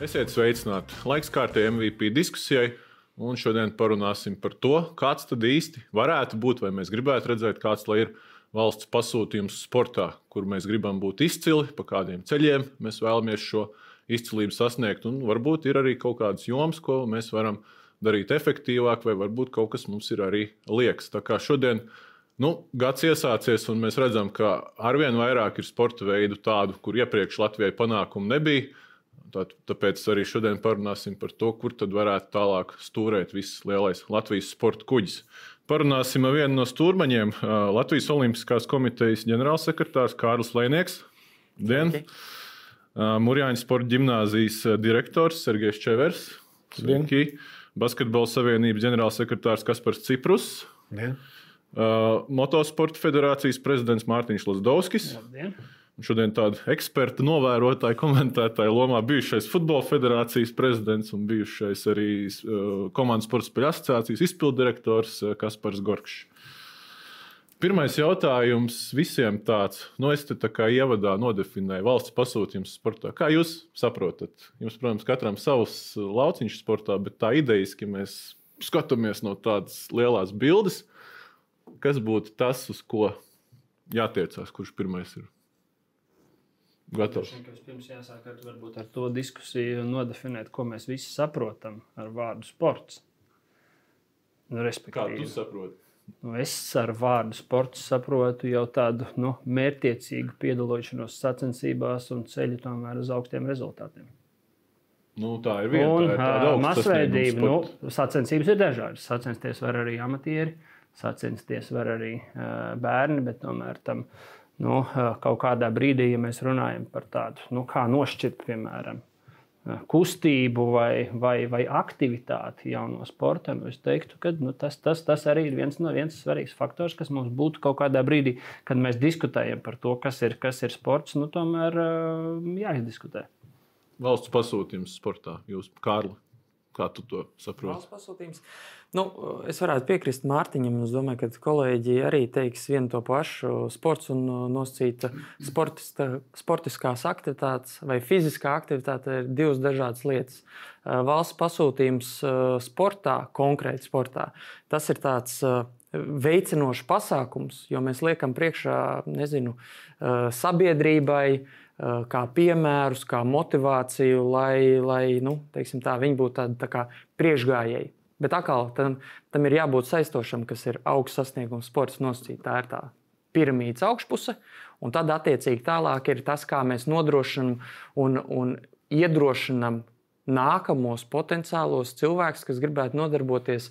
Esiet sveicināti! Laiks kārtējai MVP diskusijai, un šodien parunāsim par to, kāds tad īsti varētu būt, vai mēs gribētu redzēt, kāds ir valsts pasūtījums sportā, kur mēs gribam būt izcili, pa kādiem ceļiem mēs vēlamies šo izcilību sasniegt. Un varbūt ir arī kaut kādas jomas, ko mēs varam darīt efektīvāk, vai varbūt kaut kas mums ir arī liekas. Tā kā šodien nu, gads iesācies, un mēs redzam, ka arvien vairāk ir sporta veidu tādu, kur iepriekš Latvijai panākumu nebija Tā, tāpēc arī šodien parunāsim par to, kur tad varētu tālāk stūrēt viss lielais Latvijas sporta kuģis. Parunāsim ar vienu no stūrmaņiem, Latvijas Olimpiskās komitejas ģenerālsekretārs Kārlis Lēnieks. Dien! Mūrjāņu sporta ģimnāzijas direktors Sergejs Čevers. Sveiki! Basketbola savienības ģenerālsekretārs Kaspars Ciprus. Dien. Motosporta federācijas prezidents Mārtiņš Lasdovskis. Labdien. Šodien tāda eksperta, novērotāja, komentētāja lomā bijušais Futbola federācijas prezidents un bijušais arī uh, komandas sporta spēļu asociācijas izpildirektors uh, Kaspars Gorkšs. Pirmais jautājums visiem tāds, nu, es te tā kā ievadā nodefinēju valsts pasūtījumu sportā. Kā jūs saprotat? Jums, protams, katram savs lauciņš sportā, bet tā idejiski mēs skatāmies no tādas lielas bildes, kas būtu tas, uz ko jātiecās, kurš pirmais ir gatavs. Vispirms jāsāk ar, ar to diskusiju nodefinēt, ko mēs visi saprotam ar vārdu sports. Nu, Kā tu saproti? Nu, es ar vārdu sports saprotu jau tādu nu, mērķiecīgu piedalīšanos sacensībās un ceļu tomēr uz augstiem rezultātiem. Nu, tā ir viena un, tā masveidība. Nu, sacensības ir dažādas. Sacensties var arī amatieri, sacensties var arī uh, bērni, bet tomēr tam ir nu, kaut kādā brīdī, ja mēs runājam par tādu, nu, kā nošķirt, piemēram, kustību vai, vai, vai aktivitāti jauno sportam, es teiktu, ka nu, tas, tas, tas arī ir viens, no, viens svarīgs faktors, kas mums būtu kaut kādā brīdī, kad mēs diskutējam par to, kas ir, kas ir sports, nu, tomēr jāizdiskutē. Valsts pasūtījums sportā, jūs, Kārli, kā tu to saproti? Valsts pasūtījums. Nu, es varētu piekrist Mārtiņam. Es domāju, ka kolēģi arī teiks vienu to pašu. Sports un uh, nosacīta sportiskās aktivitātes vai fiziskā aktivitāte ir divas dažādas lietas. Uh, valsts pasūtījums uh, sportā, konkrēti sportā, tas ir tāds veicinošs pasākums, jo mēs liekam priekšā nezinu, sabiedrībai, kā piemērus, kā motivāciju, lai, lai nu, tā, viņi būtu tādi tā priekšgājēji. Bet atkal tam, tam ir jābūt saistošam, kas ir augsts sasniegums sports nosacīt. Tā ir tā piramīdas augšpuse, un tad attiecīgi tālāk ir tas, kā mēs nodrošinām un, un iedrošinām nākamos potenciālos cilvēkus, kas gribētu nodarboties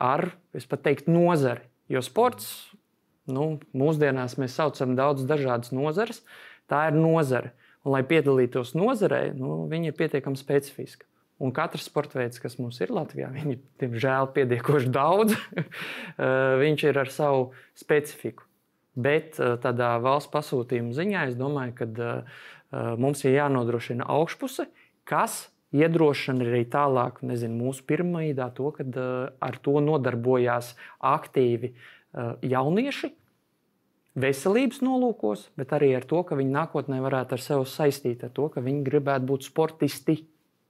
ar, es pat teiktu, nozari. Jo sports, nu, mūsdienās mēs saucam daudz dažādas nozares, tā ir nozare. Un, lai piedalītos nozarē, nu, viņi ir pietiekami specifiski. Un katrs sports veids, kas mums ir Latvijā, viņi diemžēl pietiekoši daudz, eh, viņš ir ar savu specifiku. Bet eh, tādā valsts pasūtījuma ziņā es domāju, ka eh, mums ir jānodrošina augšpuse, kas iedrošina arī tālāk, nezinu, mūsu pirmajā to, ka ar to nodarbojās aktīvi jaunieši. Veselības nolūkos, bet arī ar to, ka viņi nākotnē varētu ar sevi saistīt ar to, ka viņi gribētu būt sportisti.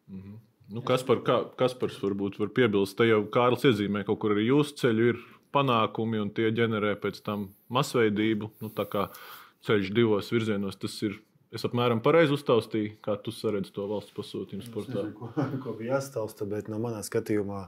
Mm -hmm. Nu, kas par kā, Kaspars varbūt var piebilst, te jau Kārlis iezīmē, kaut kur arī jūsu ceļu ir panākumi un tie ģenerē pēc tam masveidību. Nu, tā kā ceļš divos virzienos, tas ir. Es apmēram pareizi uztaustīju, kā tu saredzi to valsts pasūtījumu sportā. Nezinu, ko, ko bija jāstāsta, bet no manā skatījumā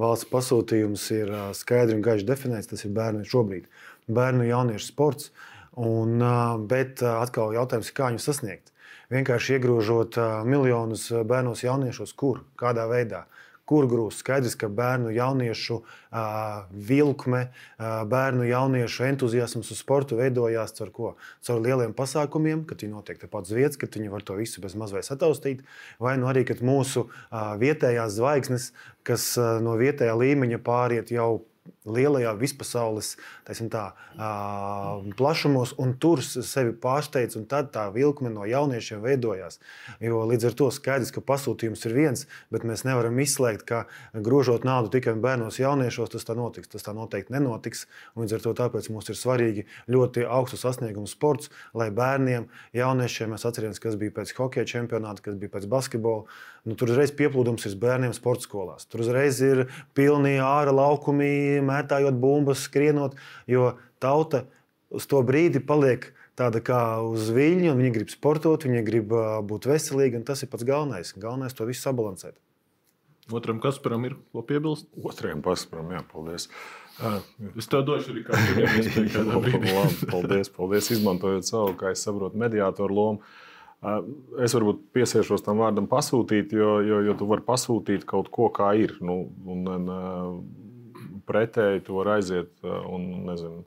valsts pasūtījums ir skaidri un gaiši definēts. Tas ir bērnu šobrīd, bērnu jauniešu sports. Un, bet atkal jautājums, kā viņu sasniegt vienkārši iegrožot miljonus bērnos, jauniešos, kur, kādā veidā. Kur grūst? Skaidrs, ka bērnu jauniešu uh, vilkme, uh, bērnu jauniešu entuziasms uz sportu veidojās caur ko? Caur lieliem pasākumiem, kad viņi notiek tepat uz vietas, kad viņi var to visu bez mazliet sataustīt. Vai nu arī, kad mūsu uh, vietējās zvaigznes, kas uh, no vietējā līmeņa pāriet jau lielajā vispasaules tā, plašumos, un tur sevi pārsteidz, un tad tā vilkme no jauniešiem veidojās. Jo līdz ar to skaidrs, ka pasūtījums ir viens, bet mēs nevaram izslēgt, ka grožot naudu tikai bērnos, jauniešos, tas tā notiks. Tas tā noteikti nenotiks. Līdz ar to tāpēc mums ir svarīgi ļoti augstu sasniegumu sports, lai bērniem, jauniešiem, mēs atceramies, kas bija pēc hokeja čempionāta, kas bija pēc basketbola. Nu, tur uzreiz pieplūdums ir bērniem sporta skolās. Tur uzreiz ir pilni ārā laukumi, mētājot bumbas, skrienot, jo tauta uz to brīdi paliek tāda kā uz viļņa, un viņi grib sportot, viņi grib būt veselīgi, un tas ir pats galvenais. Galvenais to visu sabalansēt. Otram Kasparam ir ko piebilst? Otrajam Kasparam, jā, paldies. Es tev došu arī kādu iespēju. paldies, paldies. Izmantojot savu, kā es saprotu, mediātoru lomu. Es varbūt piesiešos tam vārdam pasūtīt, jo, jo, jo tu vari pasūtīt kaut ko, kā ir. Nu, un, un, pretēji tu vari aiziet un nezinu,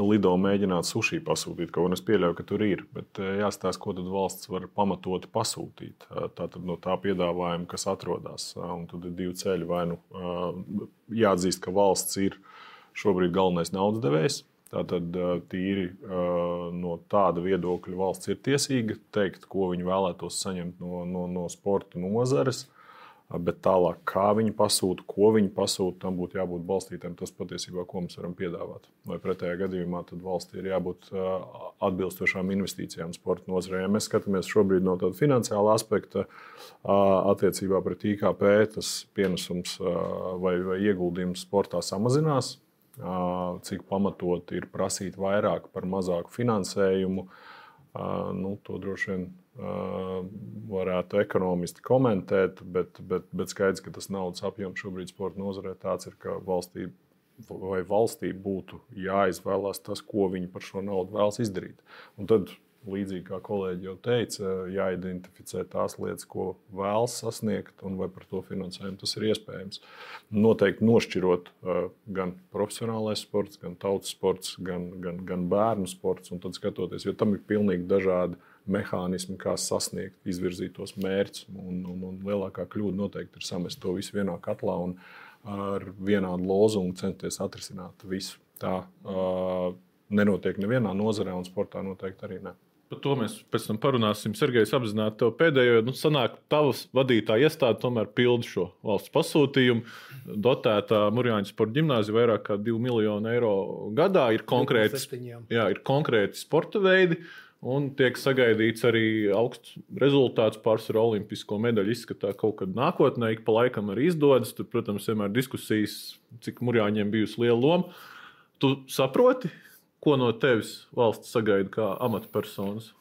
lido mēģināt sushi pasūtīt. Kaut gan es pieļauju, ka tur ir. Bet jāstāsta, ko tad valsts var pamatot pasūtīt. Tātad no tā piedāvājuma, kas atrodas. Un tad ir divi ceļi. Vai nu jāatzīst, ka valsts ir šobrīd galvenais naudas devējs Tātad tīri no tāda viedokļa valsts ir tiesīga teikt, ko viņi vēlētos saņemt no, no, no sporta nozares. Bet tālāk, kā viņi pasūta, ko viņi pasūta, tam būtu jābūt balstītam. Tas patiesībā, ko mēs varam piedāvāt. Vai pretējā gadījumā valstī ir jābūt atbilstošām investīcijām sporta nozarē. Ja mēs skatāmies šobrīd no tāda finansiāla aspekta, attiecībā pret IKP, tas pienesums vai, vai ieguldījums sportā samazinās cik pamatot ir prasīt vairāk par mazāku finansējumu. Nu, to droši vien varētu ekonomisti komentēt, bet, bet, bet skaidrs, ka tas naudas apjoms šobrīd sporta nozarē tāds ir, ka valstī vai valstī būtu jāizvēlās tas, ko viņi par šo naudu vēlas izdarīt. Un tad līdzīgi kā kolēģi jau teica, jāidentificē tās lietas, ko vēlas sasniegt, un vai par to finansējumu tas ir iespējams. Noteikti nošķirot uh, gan profesionālais sports, gan tautas sports, gan, gan, gan bērnu sports, un tad skatoties, jo tam ir pilnīgi dažādi mehānismi, kā sasniegt izvirzītos mērķus. Un, un, un lielākā kļūda noteikti ir samest to visu vienā katlā un ar vienādu lozungu censties atrisināt visu. Tā uh, nenotiek nevienā nozarē, un sportā noteikti arī ne. Par to mēs pēc tam parunāsim. Sergejs apzināti tev pēdējo, nu, sanāk, tavas vadītāja iestāde tomēr pilda šo valsts pasūtījumu. Dotētā Mūrjāņa sporta ģimnāzija vairāk kā 2 miljonu eiro gadā ir konkrēti, jā, ir konkrēti sporta veidi. Un tiek sagaidīts arī augsts rezultāts pārsvarā olimpisko medaļu izskatā kaut kad nākotnē, ik pa laikam arī izdodas. Tur, protams, vienmēr diskusijas, cik Mūrjāņiem bijusi liela loma. Tu saproti, Ko no tevis valsts sagaida kā amatpersonas?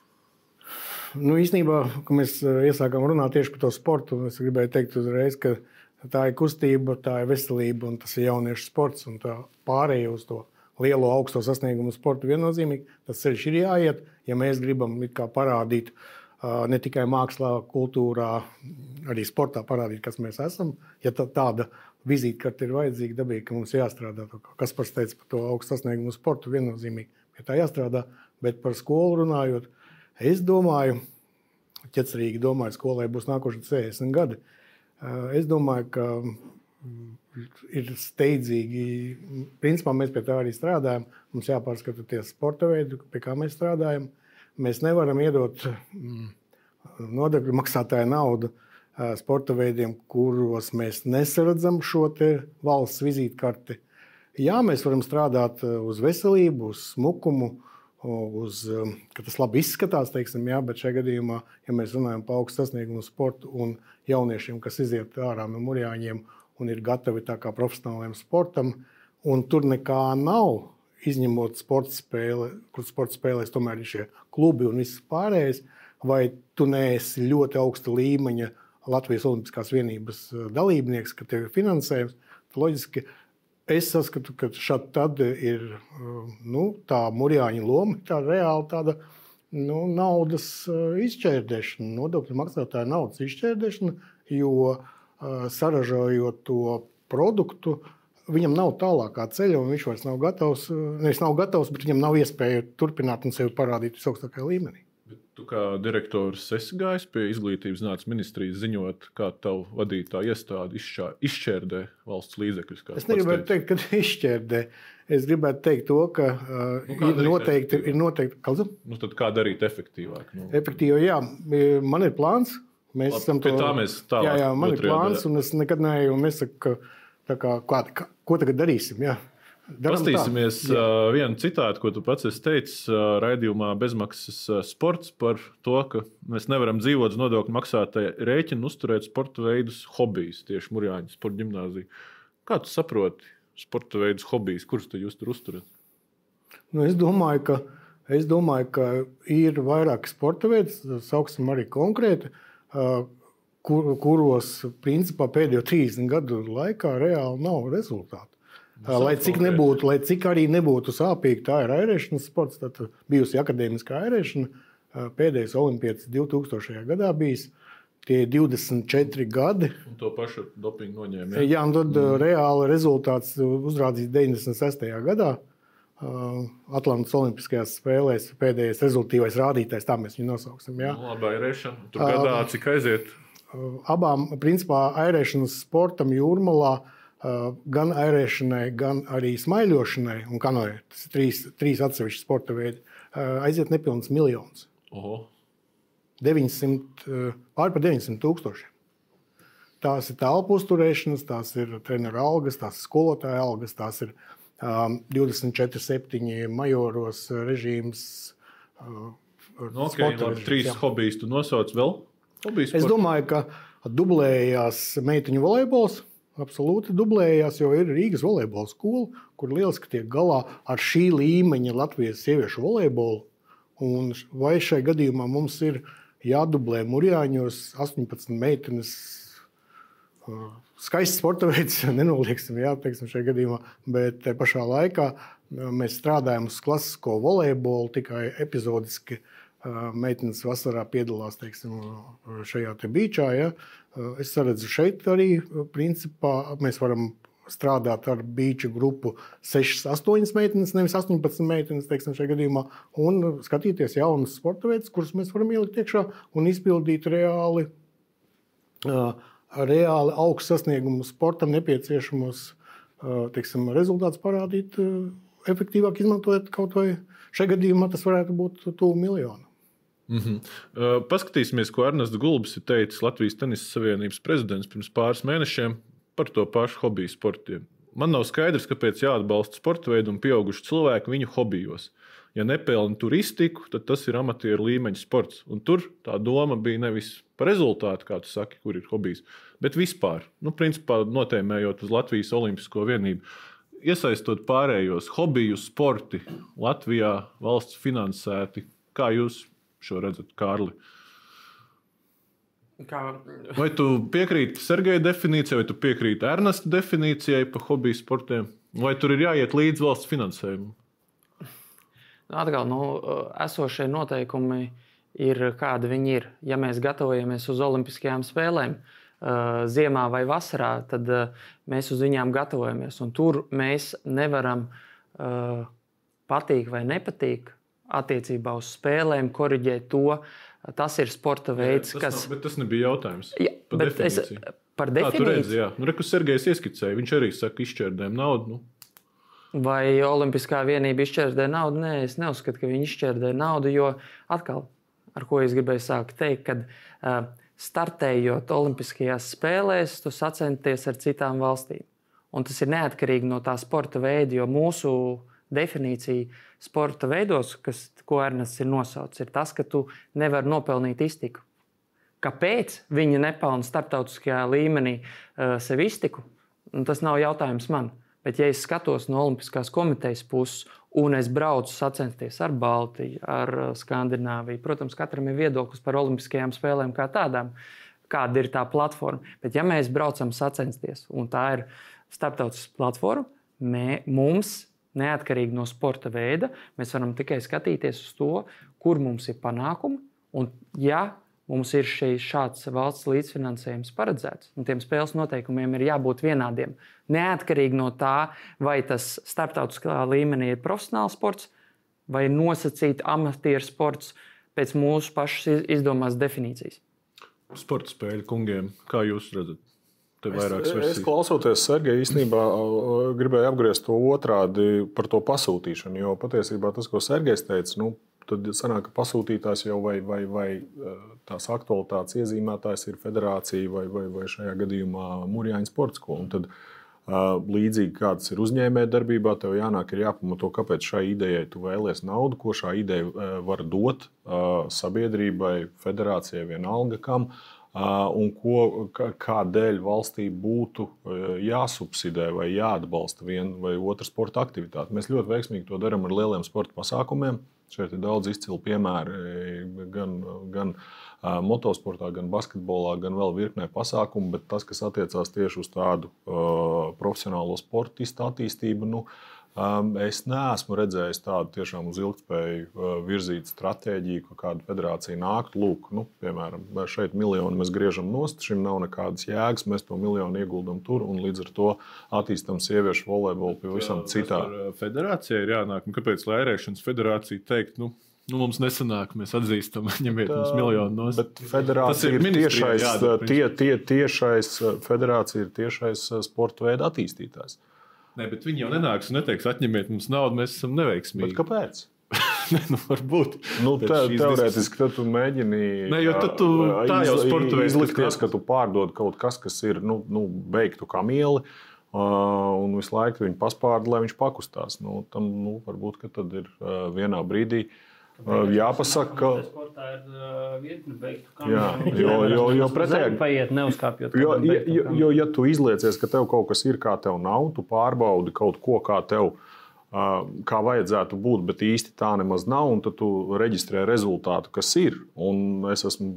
Nu, īstenībā, kad mēs eh, iesākām runāt tieši par to sportu, es gribēju teikt uzreiz, ka tā ir kustība, tā ir veselība un tas ir jauniešu sports. Tā pārējai uz to lielo augsto sasniegumu sportu viennozīmīgi tas ceļš ir jāiet, ja mēs gribam parādīt ne tikai mākslā, kultūrā, arī sportā parādīt, kas mēs esam. Ja tāda vizītkarte ir vajadzīga, dabīgi, ka mums jāstrādā. Kas pats teica par to augstu sasniegumu sportu, viennozīmīgi pie tā jāstrādā. Bet par skolu runājot, es domāju, ķecerīgi domāju, skolai būs nākošie 60 gadi. Es domāju, ka ir steidzīgi, principā mēs pie tā arī strādājam. Mums jāpārskata tie sporta veidi, pie kā mēs strādājam. Mēs nevaram iedot mm, nodokļu maksātāju naudu uh, sporta veidiem, kuros mēs nesaredzam šo valsts vizītkarti. Jā, mēs varam strādāt uz veselību, uz smukumu, uz, ka tas labi izskatās, teiksim, jā, bet šajā gadījumā, ja mēs runājam par augstu sasniegumu sportu un jauniešiem, kas iziet ārā no murjāņiem un ir gatavi tā kā profesionāliem sportam, un tur nekā nav, izņemot sporta spēli, kur sporta spēlēs tomēr ir šie klubi un viss pārējais, vai tu neesi ļoti augsta līmeņa Latvijas Olimpiskās vienības eh, dalībnieks, ka tev ir finansējums, tad loģiski es saskatu, ka šādi tad ir eh, nu, tā mūrjāņa loma, tā reāli tāda nu, naudas eh, izšķērdēšana, nodokļu maksātāja naudas izšķērdēšana, jo saražojot to produktu, viņam nav tālākā ceļa, un viņš vairs nav gatavs. Nevis nav gatavs, bet viņam nav iespēja turpināt un sevi parādīt visaugstākajā līmenī. Tu kā direktors esi gājis pie izglītības zinātnes ministrijas ziņot, kā tavu vadītā iestāde izšķērdē valsts līdzekļus. Es negribētu teikt, ka izšķērdē. Es gribētu teikt to, ka uh, nu, ir, noteikti, ir noteikti. Kaldu? Nu, tad kā darīt efektīvāk? Nu. Efektīvi, jā. Man ir plāns. Mēs Labi, esam to tālāk. Jā, jā, man ir plāns, un es nekad neeju un nesaku, ka, kā, kā, ko tagad darīsim. Jā. Pastīsimies uh, vienu citātu, ko tu pats esi teicis uh, raidījumā Bezmaksas uh, sports par to, ka mēs nevaram dzīvot uz nodokļu maksātāja rēķina, uzturēt sporta veidus, hobijus, tieši Mūrjāņu sporta gimnāzija. Kā tu saproti sporta veidus, hobijus, kurus tu jūs tur uzturat? Nu, es, domāju, ka, es domāju, ka ir vairāki sporta veidi, sauksim arī konkrēti, uh, kur, kuros principā pēdējo 30 gadu laikā reāli nav rezultātu. Lai cik, nebūtu, lai cik arī nebūtu sāpīgi, tā ir airēšanas sports. Tad bijusi akadēmiskā airēšana. Pēdējais olimpiets 2000. gadā bijis. Tie ir 24 gadi. Un to pašu dopingu noņēma. Jā, jā un tad mm. reāli rezultāts uzrādīts 96. gadā. Atlantas Olimpiskajās spēlēs pēdējais rezultātīvais rādītājs, tā mēs viņu nosauksim. Jā, nu, labi, airēšana. Tur gadā cik aiziet? Abām, principā, airēšanas sportam jūrmalā uh, gan airēšanai, gan arī smaiļošanai un kanoē. Tas ir trīs, trīs atsevišķi sporta veidi. Aiziet nepilns miljons. Oho. 900, pār par 900 tūkstošiem. Tās ir telpu uzturēšanas, tās ir treneru algas, tās ir skolotāja algas, tās ir um, 24, 7 majoros režīms. Uh, no, okay, labi, trīs jā. hobijus tu nosauc vēl? Hobijs es domāju, ka dublējās meitiņu volejbols absolūti dublējās, jo ir Rīgas volejbola skola, kur lieliski tiek galā ar šī līmeņa Latvijas sieviešu volejbolu. Un vai šai gadījumā mums ir jādublē Mūrjāņos 18 meitenes? Skaists sporta veids, nenolieksim, jā, teiksim, šajā gadījumā, bet te pašā laikā mēs strādājam uz klasisko volejbolu tikai epizodiski. Meitenes vasarā piedalās teiksim, šajā te beigā. Ja. Es redzu, šeit arī principā, mēs varam strādāt ar beigšu grupu 6, 8 meitenes, nevis 18 meitenes, teiksim, šajā gadījumā, un skatīties jaunus sporta veidus, kurus mēs varam ielikt iekšā un izpildīt reāli, reāli augstu sasniegumu sportam nepieciešamos teiksim, rezultātus parādīt efektīvāk izmantojot kaut vai šajā gadījumā tas varētu būt tuvu miljonam. Mm -hmm. uh, paskatīsimies, ko Ernests Gulbis ir teicis Latvijas Tenisa Savienības prezidents pirms pāris mēnešiem par to pašu hobiju sportiem. Man nav skaidrs, kāpēc jāatbalsta sporta veidu un pieaugušu cilvēku viņu hobijos. Ja nepelna turistiku, tad tas ir amatieru līmeņa sports. Un tur tā doma bija nevis par rezultātu, kā tu saki, kur ir hobijs, bet vispār, nu, principā notēmējot uz Latvijas Olimpisko vienību. Iesaistot pārējos hobiju sporti Latvijā, valsts finansēti, kā jūs šo redzat, Kārli? Kā... Vai tu piekrīti Sergeja definīcijai, vai tu piekrīti Ernesta definīcijai par hobiju sportiem, vai tur ir jāiet līdz valsts finansējumam? Atkal, nu, esošie noteikumi ir kādi viņi ir. Ja mēs gatavojamies uz Olimpiskajām spēlēm, ziemā vai vasarā, tad mēs uz viņām gatavojamies. Un tur mēs nevaram patīk vai nepatīk attiecībā uz spēlēm, korrigēt to. Tas ir sporta veids, jā, tas kas. Nav, bet tas nebija jautājums. Jā, par definīciju. Es, par definīciju. Tu redzi, jā. Nu, Rekus Sergejs ieskicēja, viņš arī saka, izšķērdēm naudu. Nu. Vai Olimpiskā vienība izšķērdē naudu? Nē, es neuzskatu, ka viņi izšķērdē naudu, jo atkal, ar ko es gribēju sākt teikt, kad uh, startējot Olimpiskajās spēlēs, tu sacenties ar citām valstīm. Un tas ir neatkarīgi no tā sporta veida, jo mūsu definīcija sporta veidos, kas, ko Ernests ir nosaucis, ir tas, ka tu nevari nopelnīt iztiku. Kāpēc viņi nepelna starptautiskajā līmenī uh, sev iztiku? Un tas nav jautājums man. Bet, ja es skatos no Olimpiskās komitejas puses, un es braucu sacensties ar Baltiju, ar uh, Skandināviju, protams, katram ir viedoklis par Olimpiskajām spēlēm kā tādām, kāda ir tā platforma. Bet, ja mēs braucam sacensties, un tā ir starptautiskā platforma, mē, mums neatkarīgi no sporta veida. Mēs varam tikai skatīties uz to, kur mums ir panākumi. Un, ja mums ir šeit šāds valsts līdzfinansējums paredzēts, un tiem spēles noteikumiem ir jābūt vienādiem, neatkarīgi no tā, vai tas starptautiskā līmenī ir profesionāls sports vai nosacīts amatieru sports. pēc mūsu pašas izdomās definīcijas. Sporta spēļu kungiem, kā jūs redzat? Es, es klausoties, Sergei, īstenībā gribēju apgriezt to otrādi par to pasūtīšanu. Jo patiesībā tas, ko Sergejs teica, nu, tad sanāk, ka pasūtītājs jau vai, vai, vai tās aktualitātes iezīmētājs ir federācija vai, vai, vai šajā gadījumā Mūrjāņa sports skola. Tad, līdzīgi kā tas ir uzņēmējdarbībā, tev jānāk ir jāpamato, kāpēc šai idejai tu vēlies naudu, ko šā ideja var dot sabiedrībai, federācijai, vienalga kam. Uh, un ko, kādēļ valstī būtu jāsubsidē vai jāatbalsta viena vai otra sporta aktivitāte. Mēs ļoti veiksmīgi to darām ar lieliem sporta pasākumiem. Šeit ir daudz izcilu piemēru gan, gan motosportā, gan basketbolā, gan vēl virknē pasākumu, bet tas, kas attiecās tieši uz tādu uh, profesionālo sportistu attīstību, nu, uh, Es neesmu redzējis tādu tiešām uz ilgspēju virzītu stratēģiju, ka kāda federācija nāktu. Lūk, nu, piemēram, šeit miljonu mēs griežam nost, šim nav nekādas jēgas, mēs to miljonu ieguldam tur un līdz ar to attīstam sieviešu volejbolu pavisam citā. Federācijai ir jānāk, un kāpēc lai ērēšanas federācija teikt, nu, Nu, mums nesanāk, mēs atzīstam, ņemiet mums miljonu no zemes. Federācija ir, ir tiešais, tie, tie, tiešais, federācija ir tiešais sporta veida attīstītājs. Nē, bet viņi jau nenāks un neteiks, atņemiet mums naudu, mēs esam neveiksmīgi. Bet kāpēc? nu, varbūt. Nu, te, teorētiski, tad tu mēģini. Nē, jo tad tu tā jau sporta veidā izlikties, ka tu pārdod kaut kas, kas ir nu, nu, beigtu kā mieli. Uh, un visu laiku viņu paspārdi, lai viņš pakustās. Nu, tam nu, varbūt tad ir uh, vienā brīdī uh, Jāpasaka, ka tā ir virkne beigtu kamerā. Jo, jo, jo pretēji paiet neuzkāpjot. Jo, jo, jo, ja tu izliecies, ka tev kaut kas ir, kā tev nav, tu pārbaudi kaut ko, kā tev kā vajadzētu būt, bet īsti tā nemaz nav. Tad tu reģistrē rezultātu, kas ir. Un es esmu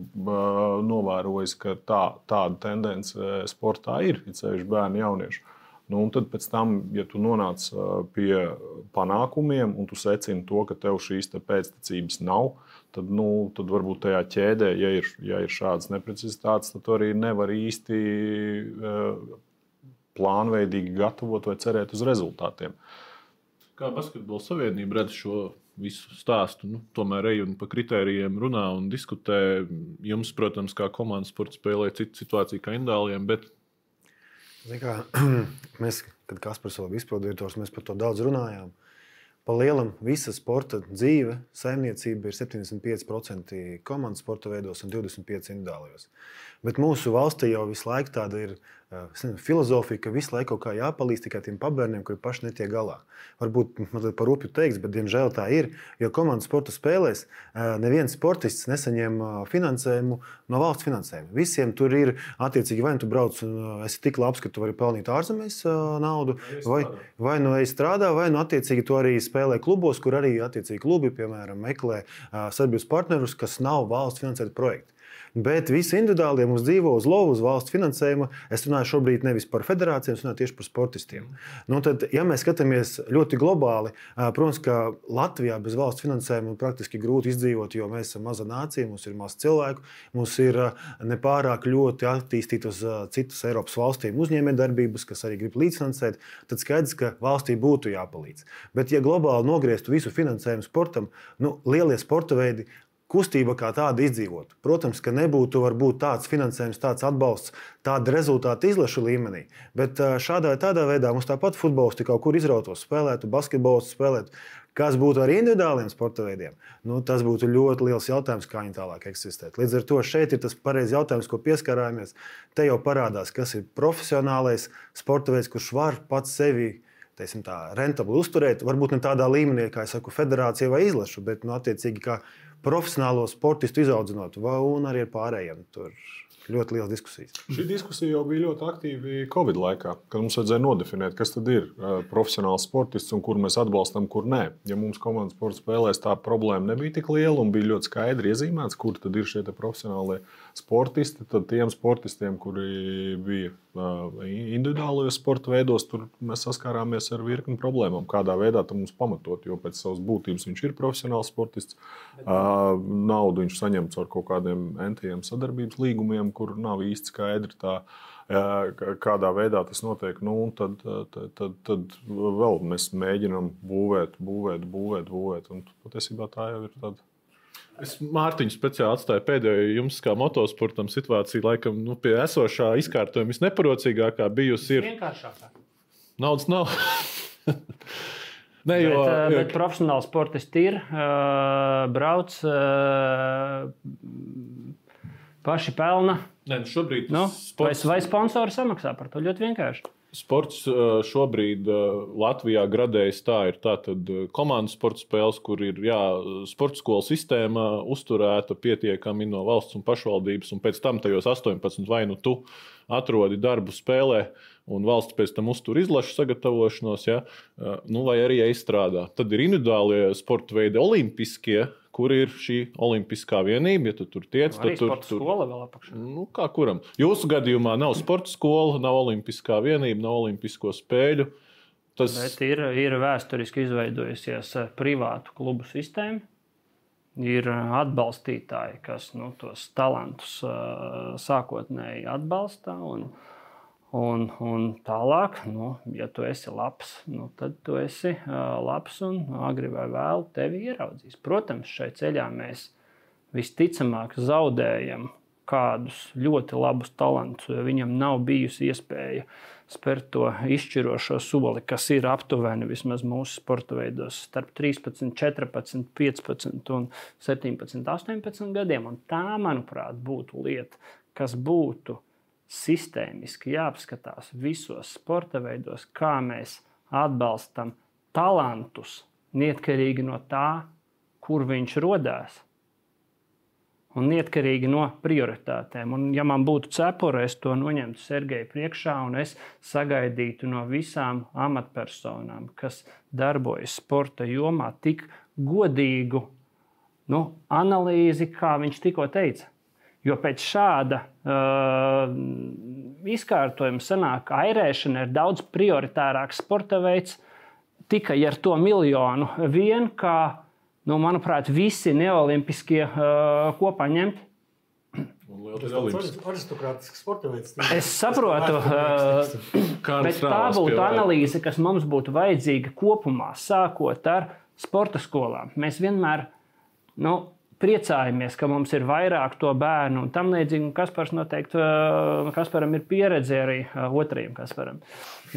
novērojis, ka tā, tāda tendence sportā ir, it sevišķi bērnu jauniešu. Nu, un tad, tam, ja tu nonāc pie panākumiem un tu secini to, ka tev šīs te pēctecības nav, tad, nu, tad varbūt tajā ķēdē, ja ir, ja ir šādas neprecizitātes, tad arī nevar īsti plānveidīgi gatavot vai cerēt uz rezultātiem. Kā Basketbola savienība redz šo visu stāstu. Nu, tomēr ej un pa kritērijiem runā un diskutē. Jums, protams, kā komandas sporta spēlē cita situācija kā indāliem, bet Kā, mēs, kad Kaspars vēl bija izpildījums, mēs par to daudz runājām. Pa lielam visa sporta dzīve, saimniecība ir 75% komandas sporta veidos un 25% individuālajos. Bet mūsu valstī jau visu laiku tāda ir filozofija, ka visu laiku kaut kā jāpalīdz tikai tiem pabērniem, kuri paši netiek galā. Varbūt mazliet par rupju teiks, bet diemžēl tā ir. Jo komandas sporta spēlēs neviens sportists nesaņem finansējumu no valsts finansējuma. Visiem tur ir attiecīgi, vai nu tu brauc un esi tik labs, ka tu vari pelnīt ārzemēs naudu, vai, vai nu ej strādā, vai nu attiecīgi tu arī spēlē klubos, kur arī attiecīgi klubi, piemēram, meklē sadarbības partnerus, kas nav valsts finansēti projekti. Bet visi individuāli mums dzīvo uz lovu, uz valsts finansējuma. Es runāju šobrīd nevis par federācijām, es runāju tieši par sportistiem. Nu, tad, ja mēs skatāmies ļoti globāli, protams, ka Latvijā bez valsts finansējuma praktiski grūti izdzīvot, jo mēs esam maza nācija, mums ir maz cilvēku, mums ir nepārāk ļoti attīstītas citas Eiropas valstīm uzņēmējdarbības, kas arī grib līdzfinansēt. Tad skaidrs, ka valstī būtu jāpalīdz. Bet, ja globāli nogrieztu visu finansējumu sportam, nu, lielie sporta veidi kustība kā tāda izdzīvot. Protams, ka nebūtu varbūt tāds finansējums, tāds atbalsts, tāda rezultāta izlašu līmenī, bet šādā tādā veidā mums tāpat futbolisti kaut kur izrautos, spēlētu, basketbolistu spēlētu. Kas būtu ar individuāliem sporta veidiem? Nu, tas būtu ļoti liels jautājums, kā viņi tālāk eksistētu. Līdz ar to šeit ir tas pareizais jautājums, ko pieskarāmies. Te jau parādās, kas ir profesionālais sporta veids, kurš var pats sevi teiksim, tā, rentabli uzturēt. Varbūt ne tādā līmenī, kā es saku, federācija vai izlaša, bet nu, attiecīgi kā profesionālo sportistu izaudzinot, un arī ar pārējiem. Tur ļoti liels diskusijas. Šī diskusija jau bija ļoti aktīva Covid laikā, kad mums vajadzēja nodefinēt, kas tad ir profesionāls sportists un kur mēs atbalstam, kur nē. Ja mums komandas sporta spēlēs tā problēma nebija tik liela un bija ļoti skaidri iezīmēts, kur tad ir šie profesionālie sportisti, tad tiem sportistiem, kuri bija individuālajos sporta veidos, tur mēs saskārāmies ar virkni problēmām. Kādā veidā tam mums pamatot, jo pēc savas būtības viņš ir profesionāls sportists. Naudu viņš saņem caur kaut kādiem NTM sadarbības līgumiem, kur nav īsti skaidri tā kādā veidā tas notiek. Nu, tad, tad, tad, tad vēl mēs mēģinām būvēt, būvēt, būvēt. būvēt un patiesībā tā jau ir tāda Es Mārtiņu speciāli atstāju pēdējo jums, kā motosportam, situācija, laikam, nu, pie esošā izkārtojuma visneparocīgākā bijusi. Ir vienkāršākā. Naudas nav. Ne, jo, bet, jo... bet profesionāli sportisti ir, uh, brauc, uh, paši pelna. Nē, nu šobrīd nu, sports... vai, vai sponsori samaksā par to ļoti vienkārši. Sports šobrīd Latvijā gradējas tā, ir tātad komandas sporta spēles, kur ir jā, sporta skolu sistēma uzturēta pietiekami no valsts un pašvaldības, un pēc tam tajos 18 vai nu tu atrodi darbu spēlē, un valsts pēc tam uztur izlašu sagatavošanos, ja, nu, vai arī izstrādā. Tad ir individuālie sporta veidi, olimpiskie, kur ir šī olimpiskā vienība. Ja tu tur tiec, tad tur ir skola vēl apakšā. Nu, kā kuram? Jūsu gadījumā nav sporta skola, nav olimpiskā vienība, nav olimpisko spēļu. Tas Bet ir, ir vēsturiski izveidojusies eh, privātu klubu sistēma. Ir eh, atbalstītāji, kas nu, tos talantus sākotnēji atbalsta. Un, uh, Un, un tālāk, nu, ja tu esi labs, nu, tad tu esi uh, labs un agri vai vēlu tevi ieraudzīs. Protams, šai ceļā mēs visticamāk zaudējam kādus ļoti labus talantus, jo viņam nav bijusi iespēja spērt to izšķirošo soli, kas ir aptuveni vismaz mūsu sporta veidos starp 13, 14, 15 un 17, 18 gadiem. Un tā, manuprāt, būtu lieta, kas būtu sistēmiski jāapskatās visos sporta veidos, kā mēs atbalstam talantus, neatkarīgi no tā, kur viņš radās. Un neatkarīgi no prioritātēm. Un, ja man būtu cepura, es to noņemtu Sergeja priekšā un es sagaidītu no visām amatpersonām, kas darbojas sporta jomā, tik godīgu nu, analīzi, kā viņš tikko teica. Jo pēc šāda uh, izkārtojuma sanāk, ka airēšana ir daudz prioritārāks sporta veids tikai ar to miljonu vien, kā, nu, manuprāt, visi neolimpiskie uh, kopā ņemti. Aristokrātisks sporta veids. Es saprotu, uh, bet tā būtu analīze, kas mums būtu vajadzīga kopumā, sākot ar sporta skolām. Mēs vienmēr, nu, priecājamies, ka mums ir vairāk to bērnu un tam līdzīgi. Kaspars noteikti, Kasparam ir pieredze arī otrajam Kasparam.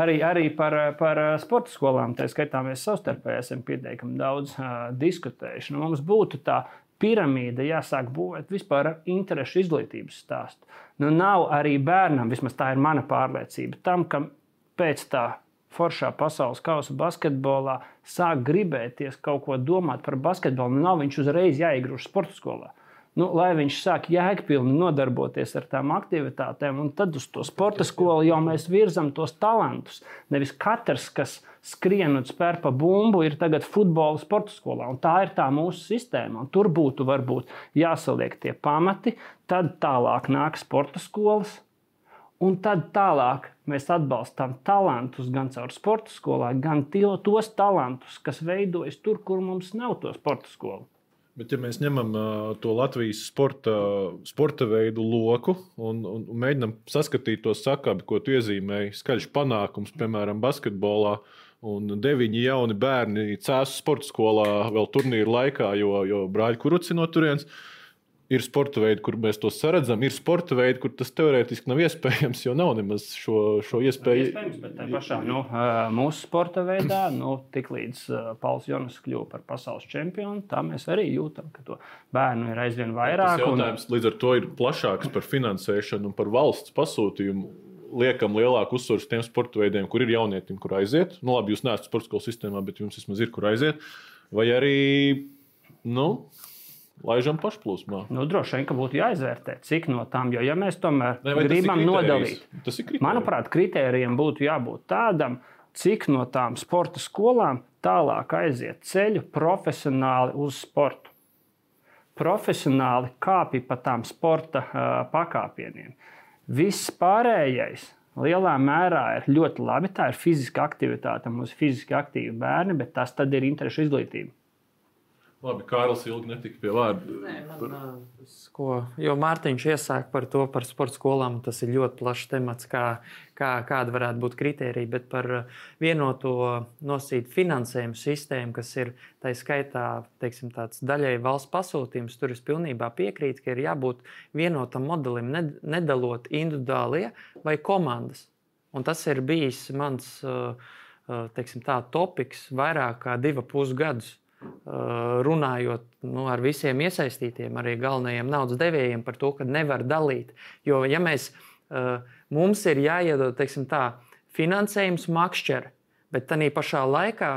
arī, arī par, par sporta skolām. Tā skaitā mēs savstarpēji esam pietiekami daudz diskutējuši. Nu, mums būtu tā piramīda jāsāk būvēt vispār ar interešu izglītības stāstu. Nu, nav arī bērnam, vismaz tā ir mana pārliecība, tam, kam pēc tā foršā pasaules kausa basketbolā, sāk gribēties kaut ko domāt par basketbolu, nav viņš uzreiz jāiegrūž sporta skolā. Nu, lai viņš sāk jēgpilni nodarboties ar tām aktivitātēm, un tad uz to sporta skolu jau mēs virzam tos talantus. Nevis katrs, kas skrien un spēr pa bumbu, ir tagad futbola sporta skolā. Un tā ir tā mūsu sistēma. Un tur būtu varbūt jāsaliek tie pamati, tad tālāk nāk sporta skolas, Un tad tālāk mēs atbalstām talantus gan caur sporta skolām, gan tos talantus, kas veidojas tur, kur mums nav to sporta skolu. Bet, ja mēs ņemam uh, to Latvijas sporta, sporta veidu loku un, un, un mēģinām saskatīt to sakabi, ko tu iezīmēji, skaļš panākums, piemēram, basketbolā, un deviņi jauni bērni cēlās sporta skolā vēl turnīra laikā, jo, jo brāļi kuruci no turienes. Uh, Ir sporta veidi, kur mēs to saredzam, ir sporta veidi, kur tas teorētiski nav iespējams, jo nav nemaz šo, šo iespēju. Iespējams, bet tā pašā nu, mūsu sporta veidā, nu, tiklīdz Pauls Jonas kļuva par pasaules čempionu, tā mēs arī jūtam, ka to bērnu ir aizvien vairāk. Tas jautājums un... līdz ar to ir plašāks par finansēšanu un par valsts pasūtījumu liekam lielāku uzsvaru uz tiem sporta veidiem, kur ir jaunietim, kur aiziet. Nu, labi, jūs neesat sporta skolas sistēmā, bet jums vismaz ir, kur aiziet. Vai arī nu, laižam pašplūsmā. Nu, droši vien, ka būtu jāizvērtē, cik no tām, jo ja mēs tomēr ne, gribam nodalīt, manuprāt, kritērijiem būtu jābūt tādam, cik no tām sporta skolām tālāk aiziet ceļu profesionāli uz sportu. Profesionāli kāpj pa tām sporta uh, pakāpieniem. Viss pārējais lielā mērā ir ļoti labi. Tā ir fiziska aktivitāte, mums ir fiziski aktīvi bērni, bet tas tad ir interešu izglītība. Labi, Kārlis ilgi netika pie vārda. Nē, man, ko, jo Mārtiņš iesāk par to, par sporta skolām. Tas ir ļoti plašs temats, kā, kā, kāda varētu būt kritērija. Bet par vienoto nosīt finansējumu sistēmu, kas ir tā skaitā teiksim, daļai valsts pasūtījums, tur es pilnībā piekrītu, ka ir jābūt vienotam modelim, nedalot individuālie vai komandas. Un tas ir bijis mans teiksim, tā, topiks vairāk kā divus pusgadus runājot nu, ar visiem iesaistītiem, arī galvenajiem naudas devējiem par to, ka nevar dalīt. Jo, ja mēs, mums ir jāiedod tā, finansējums makšķeri, bet tā pašā laikā,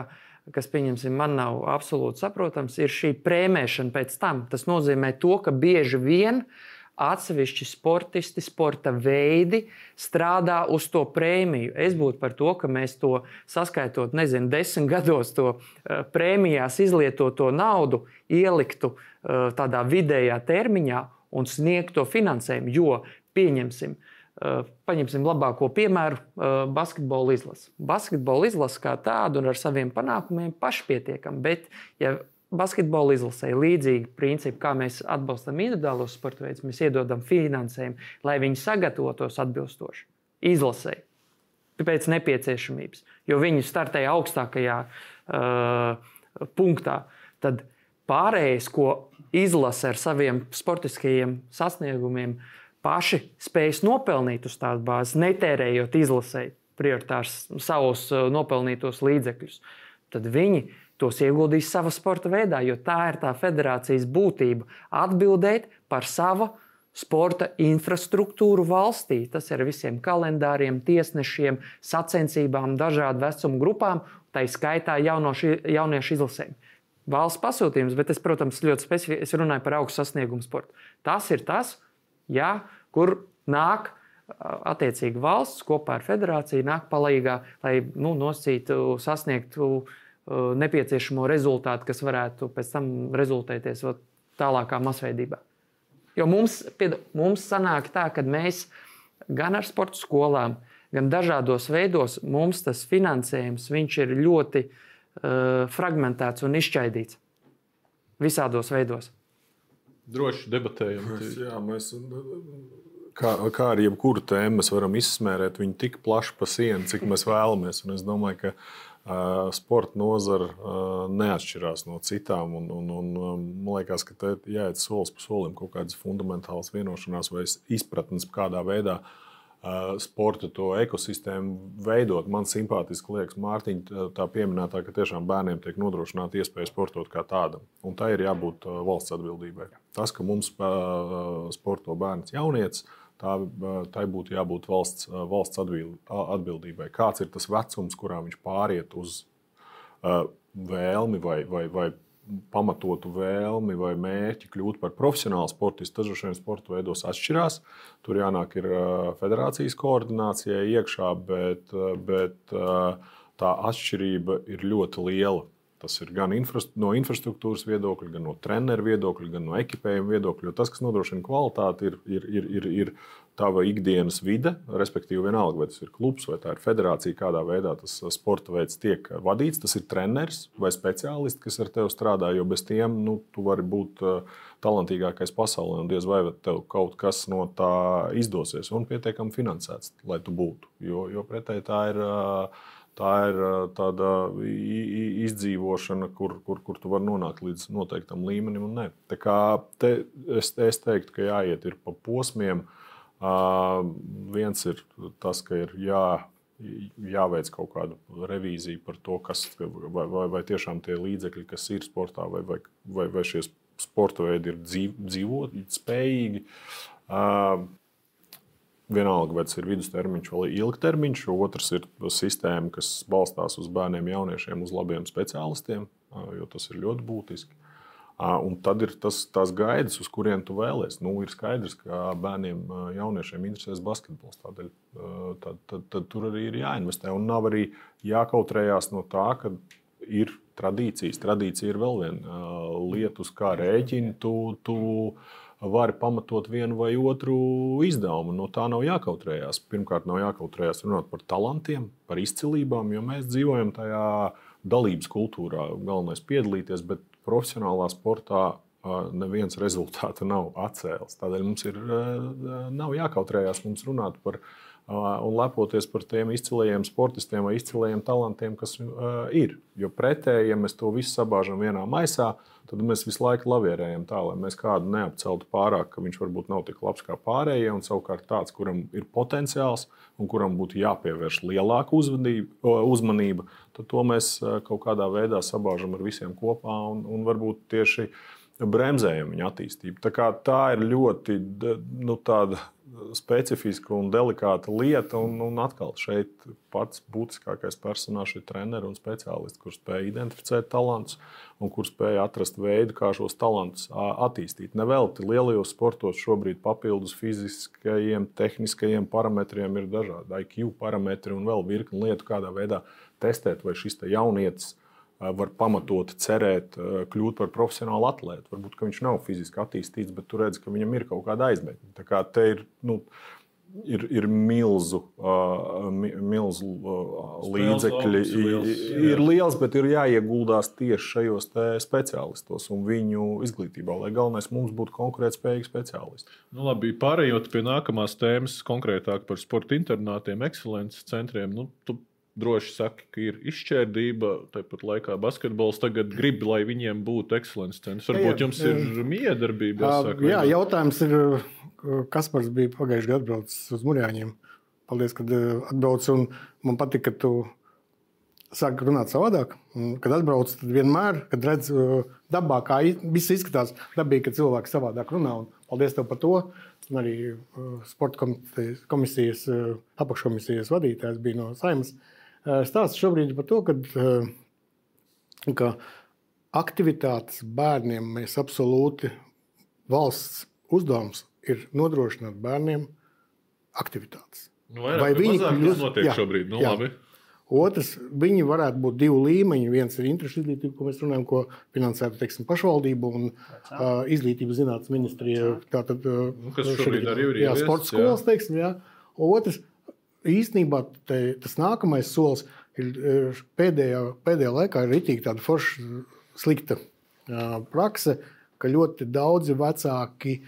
kas, pieņemsim, man nav absolūti saprotams, ir šī prēmēšana pēc tam. Tas nozīmē to, ka bieži vien uh, atsevišķi sportisti, sporta veidi strādā uz to prēmiju. Es būtu par to, ka mēs to saskaitot, nezinu, desmit gados to uh, prēmijās izlietoto naudu ieliktu uh, tādā vidējā termiņā un sniegtu to finansējumu. Jo, pieņemsim, uh, paņemsim labāko piemēru - basketbola izlase. Basketbola izlase kā tāda un ar saviem panākumiem pašpietiekama, bet ja basketbola izlasē līdzīgi principi, kā mēs atbalstam individuālos sporta veidus, mēs iedodam finansējumu, lai viņi sagatavotos atbilstoši izlasē. Pēc nepieciešamības, jo viņi startēja augstākajā uh, punktā. Tad pārējais, ko izlase ar saviem sportiskajiem sasniegumiem, paši spējas nopelnīt uz tādas bāzes, netērējot izlasē prioritārs savus uh, nopelnītos līdzekļus, tad viņi tos ieguldīs savā sporta veidā, jo tā ir tā federācijas būtība - atbildēt par savu sporta infrastruktūru valstī. Tas ir visiem kalendāriem, tiesnešiem, sacensībām, dažādu vecumu grupām, tā izskaitā jaunoši, jauniešu izlasēm. Valsts pasūtījums, bet es, protams, ļoti specifiski runāju par augstu sasniegumu sportu. Tas ir tas, jā, kur nāk attiecīgi valsts kopā ar federāciju, nāk palīdzīgā, lai nu, nosacītu, sasniegtu Uh, nepieciešamo rezultātu, kas varētu pēc tam rezultēties tālākā masveidībā. Jo mums, pied, mums sanāk tā, ka mēs gan ar sporta skolām, gan dažādos veidos mums tas finansējums ir ļoti uh, fragmentēts un izšķaidīts visādos veidos. Droši debatējam. Mēs, jā, mēs, kā, kā ar jebkuru tēmu, mēs varam izsmērēt viņu tik plaši pa sienu, cik mēs vēlamies. Un es domāju, ka sporta nozara neatšķirās no citām. Un, un, un, man liekas, ka te jāiet solis pa solim kaut kādas fundamentālas vienošanās vai izpratnes, kādā veidā sporta to ekosistēmu veidot. Man simpātiski liekas, Mārtiņa, tā pieminētā, ka tiešām bērniem tiek nodrošināta iespēja sportot kā tādam. Un tā ir jābūt valsts atbildībai. Tas, ka mums sporto bērns jaunietis, tā, tai būtu jābūt valsts, valsts atbildībai. Kāds ir tas vecums, kurā viņš pāriet uz uh, vēlmi vai, vai, vai pamatotu vēlmi vai mērķi kļūt par profesionālu sportistu. Tas dažiem sporta veidos atšķirās. Tur jānāk ir federācijas koordinācijai iekšā, bet, bet tā atšķirība ir ļoti liela. Tas ir gan infrast no infrastruktūras viedokļa, gan no treneru viedokļa, gan no ekipējuma viedokļa. Jo tas, kas nodrošina kvalitāti, ir, ir, ir, ir, ir tava ikdienas vide, respektīvi, vienalga, vai tas ir klubs vai tā ir federācija, kādā veidā tas sporta veids tiek vadīts. Tas ir treneris vai speciālists, kas ar tevi strādā, jo bez tiem nu, tu vari būt uh, talantīgākais pasaulē, un diez vai tev kaut kas no tā izdosies un pietiekami finansēts, lai tu būtu. Jo, jo pretēji tā ir. Uh, Tā ir tāda izdzīvošana, kur, kur, kur tu vari nonākt līdz noteiktam līmenim. Nē. Tā kā te, es, es teiktu, ka jāiet pa posmiem. Uh, viens ir tas, ka ir jā, jāveic kaut kāda revīzija par to, kas, vai, vai, vai tiešām tie līdzekļi, kas ir sportā, vai, vai, vai, vai šie sporta veidi ir dzīv, dzīvot spējīgi. Uh, Vienalga, vai tas ir vidustermiņš vai ilgtermiņš, otrs ir sistēma, kas balstās uz bērniem, jauniešiem, uz labiem speciālistiem, jo tas ir ļoti būtiski. Un tad ir tas, tās gaidas, uz kurien tu vēlēsies. Nu, ir skaidrs, ka bērniem, jauniešiem interesēs basketbols. Tādēļ tad, tad, tad tur arī ir jāinvestē. Un nav arī jākautrējās no tā, ka ir tradīcijas. Tradīcija ir vēl viena lieta, uz kā rēķina. Tu, tu, vari pamatot vienu vai otru izdevumu. No tā nav jākautrējās. Pirmkārt, nav jākautrējās runāt par talantiem, par izcilībām, jo mēs dzīvojam tajā dalības kultūrā. Galvenais ir piedalīties, bet profesionālā sportā neviens rezultātu nav atcēlis. Tādēļ mums ir nav jākautrējās mums runāt par un lepoties par tiem izcilajiem sportistiem vai izcilajiem talantiem, kas ir. Jo pretēji, ja mēs to visu sabāžam vienā maisā, tad mēs visu laiku lavierējam tā, lai mēs kādu neapceltu pārāk, ka viņš varbūt nav tik labs kā pārējie, un savukārt tāds, kuram ir potenciāls un kuram būtu jāpievērš lielāka uzmanība, tad to mēs kaut kādā veidā sabāžam ar visiem kopā un, un varbūt tieši bremzējam viņa attīstību. Tā, tā ir ļoti nu, specifiska un delikāta lieta. Un, un atkal šeit pats būtiskākais personāžs ir treneris un speciālists, kurš spēj identificēt talantus un kurš spēj atrast veidu, kā šos talantus attīstīt. Nevelti lielajos sportos šobrīd papildus fiziskajiem, tehniskajiem parametriem ir dažādi IQ parametri un vēl virkni lietu, kādā veidā testēt, vai šis jaunietis var pamatot cerēt, kļūt par profesionālu atlētu. Varbūt viņš nav fiziski attīstīts, bet tu redz, ka viņam ir kaut kāda aizmetne. Tā kā te ir. Nu, ir, ir milzu, uh, milzu uh, līdzekļi. Liels, ir liels, bet ir jāieguldās tieši šajos speciālistos un viņu izglītībā, lai galvenais mums būtu konkurētspējīgi speciālisti. Nu, labi, pārējot pie nākamās tēmas, konkrētāk par sporta internātiem, ekscelences centriem. Nu, tu droši saki, ka ir izšķērdība. Tāpat laikā basketbols tagad grib, lai viņiem būtu ekscelences centrs. Varbūt jā, jums ir miedarbība. Jāsaka, jā, jautājums ir, kas pats bija pagājušajā gadā atbraucis uz Mūrjāņiem. Paldies, ka atbrauc un man patīk, ka tu sāki runāt savādāk. Kad atbrauc, tad vienmēr, kad redz dabā, kā viss izskatās, dabīgi, ka cilvēki savādāk runā. Un paldies tev par to. Un arī sporta komisijas, apakškomisijas vadītājs bija no Saimas. Uh, stāsts šobrīd par to, ka, ka aktivitātes bērniem mēs absolūti valsts uzdevums ir nodrošināt bērniem aktivitātes. Nu, vairāk, Vai viņi kļūst notiek jā, šobrīd? Nu, jā. Labi. Otrs, viņi varētu būt divi līmeņi. Viens ir interešu izglītība, ko mēs runājam, ko finansētu teiksim, pašvaldība un uh, izglītības zinātnes ministrija. Tātad, uh, nu, kas šobrīd arī ir? Jā, sporta skolas, teiksim, jā. Otrs, īstenībā te, tas nākamais solis ir pēdējā, pēdējā laikā ir itī tāda forša, slikta prakse, ka ļoti daudzi vecāki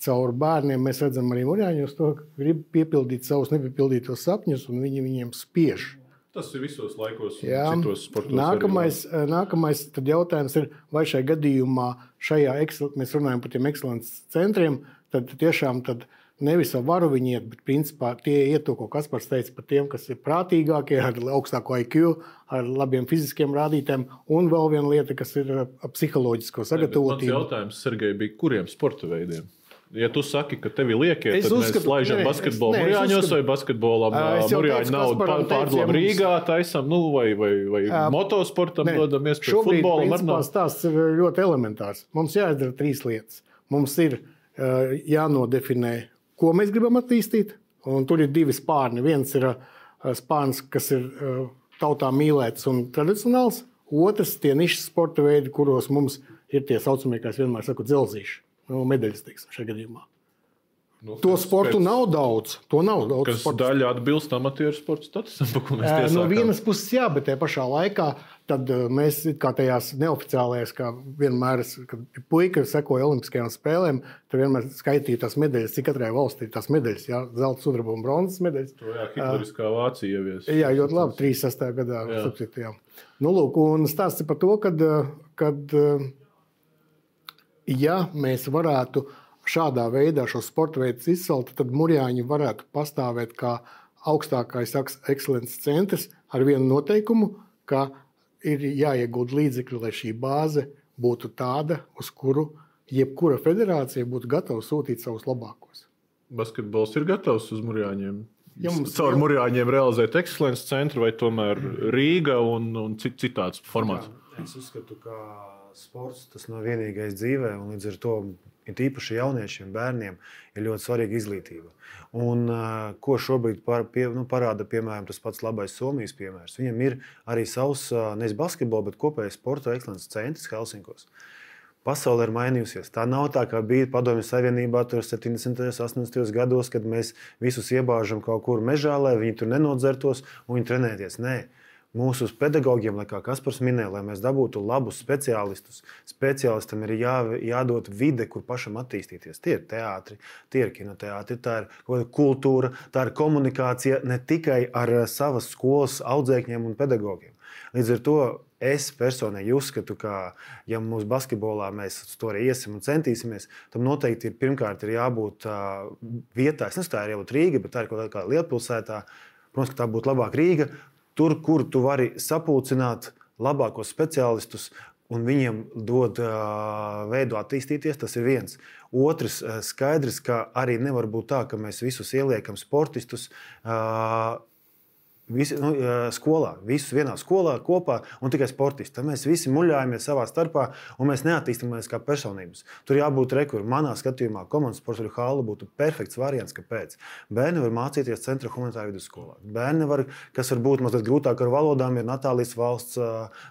caur bērniem mēs redzam arī mūžāņos to, ka grib piepildīt savus nepiepildītos sapņus, un viņi viņiem spiež. Tas ir visos laikos, Jā, citos sportos. Nākamais, nākamais jautājums ir, vai šajā gadījumā, šajā, mēs runājam par tiem ekscelences centriem, tad tiešām tad, uh, nevis ar varu viņi iet, bet principā tie iet to, ko Kaspars teica par tiem, kas ir prātīgākie, ar augstāko IQ, ar labiem fiziskiem rādītājiem. Un vēl viena lieta, kas ir psiholoģisko sagatavotību. Tas jautājums, Sergei, bija kuriem sporta veidiem? Ja tu saki, ka tev ir liekie, tad uzskatu, mēs laižam basketbolu Mūrjāņos vai basketbolam Mūrjāņu naudu pārdodam Rīgā, taisam, nu, vai, vai, vai uh, motosportam ne, dodam iespēju futbolam. Principā, stāsts ir ļoti elementārs. Mums jāizdara trīs lietas. Mums ir uh, jānodefinē ko mēs gribam attīstīt. Un tur ir divi spārni. Viens ir spārns, kas ir tautā mīlēts un tradicionāls. Otrs - tie nišas sporta veidi, kuros mums ir tie saucamie, kā es vienmēr saku, dzelzīši, nu, medaļas teiksim, šajā gadījumā. Nu, to sportu pēc... nav daudz. To nav daudz. Sports. daļa atbilst amatieru sporta statusam, par ko mēs tiesākām. No vienas puses, jā, bet tajā pašā laikā tad mēs kā tajās neoficiālajās, kā vienmēr, kad puika sekoja Olimpiskajām spēlēm, tad vienmēr skaitīja tās medaļas, cik katrai valstī ir tās medaļas, jā, zelta, sudraba un bronzas medaļas. To jā, Hitleriskā Vācija ievies. Jā, ļoti labi, 36. gadā. Sapcīt. Nu, lūk, un stāsts par to, kad, kad ja mēs varētu šādā veidā šo sporta veidu izcelt, tad Mūrjāņi varētu pastāvēt kā augstākais ekscelences centrs ar vienu noteikumu, ka ir jāiegūt līdzekļi, lai šī bāze būtu tāda, uz kuru jebkura federācija būtu gatava sūtīt savus labākos. Basketbols ir gatavs uz Mūrjāņiem. Ja mums caur. Mūrjāņiem realizēt ekscelences centru vai tomēr Rīga un, un citāds formāts? Jā, es uzskatu, ka sports tas nav vienīgais dzīvē, un līdz ar to it īpaši jauniešiem, bērniem, ir ļoti svarīga izglītība. Un, ko šobrīd par, pie, nu, parāda piemēram, tas pats labais Somijas piemērs? Viņam ir arī savs nevis basketbola, bet kopējais sporta ekscelences centrs Helsinkos. Pasaule ir mainījusies. Tā nav tā, kā bija Padomju Savienībā 70. un 80. gados, kad mēs visus iebāžam kaut kur mežā, lai viņi tur nenodzertos un viņi trenēties. Nē, mūsu pedagogiem, lai kā Kaspars minēja, lai mēs dabūtu labus speciālistus. Speciālistam ir jā, jādod vide, kur pašam attīstīties. Tie ir teātri, tie ir kinoteātri, tā ir kultūra, tā ir komunikācija ne tikai ar savas skolas audzēkņiem un pedagogiem. Līdz ar to es personīgi uzskatu, ka, ja mūsu basketbolā mēs to arī iesim un centīsimies, tam noteikti ir pirmkārt ir jābūt uh, vietā. Es nezinu, tā ir jābūt Rīga, bet tā ir kaut kādā lielpilsētā. Protams, ka tā būtu labāk Rīga tur, kur tu vari sapulcināt labākos speciālistus. Un viņiem dod uh, veidu attīstīties, tas ir viens. Otrs, uh, skaidrs, ka arī nevar būt tā, ka mēs visus ieliekam sportistus uh, Visi, nu, skolā, visus vienā skolā kopā un tikai sportisti. Tad mēs visi muļājamies savā starpā un mēs neattīstāmies kā personības. Tur jābūt rekurbi. Manā skatījumā, komandas sports ar hālu būtu perfekts variants. Kāpēc? Bērni var mācīties centra humanitārā vidusskolā. Bērni, var, kas var būt mazliet grūtāk ar valodām, ir Natālijas valsts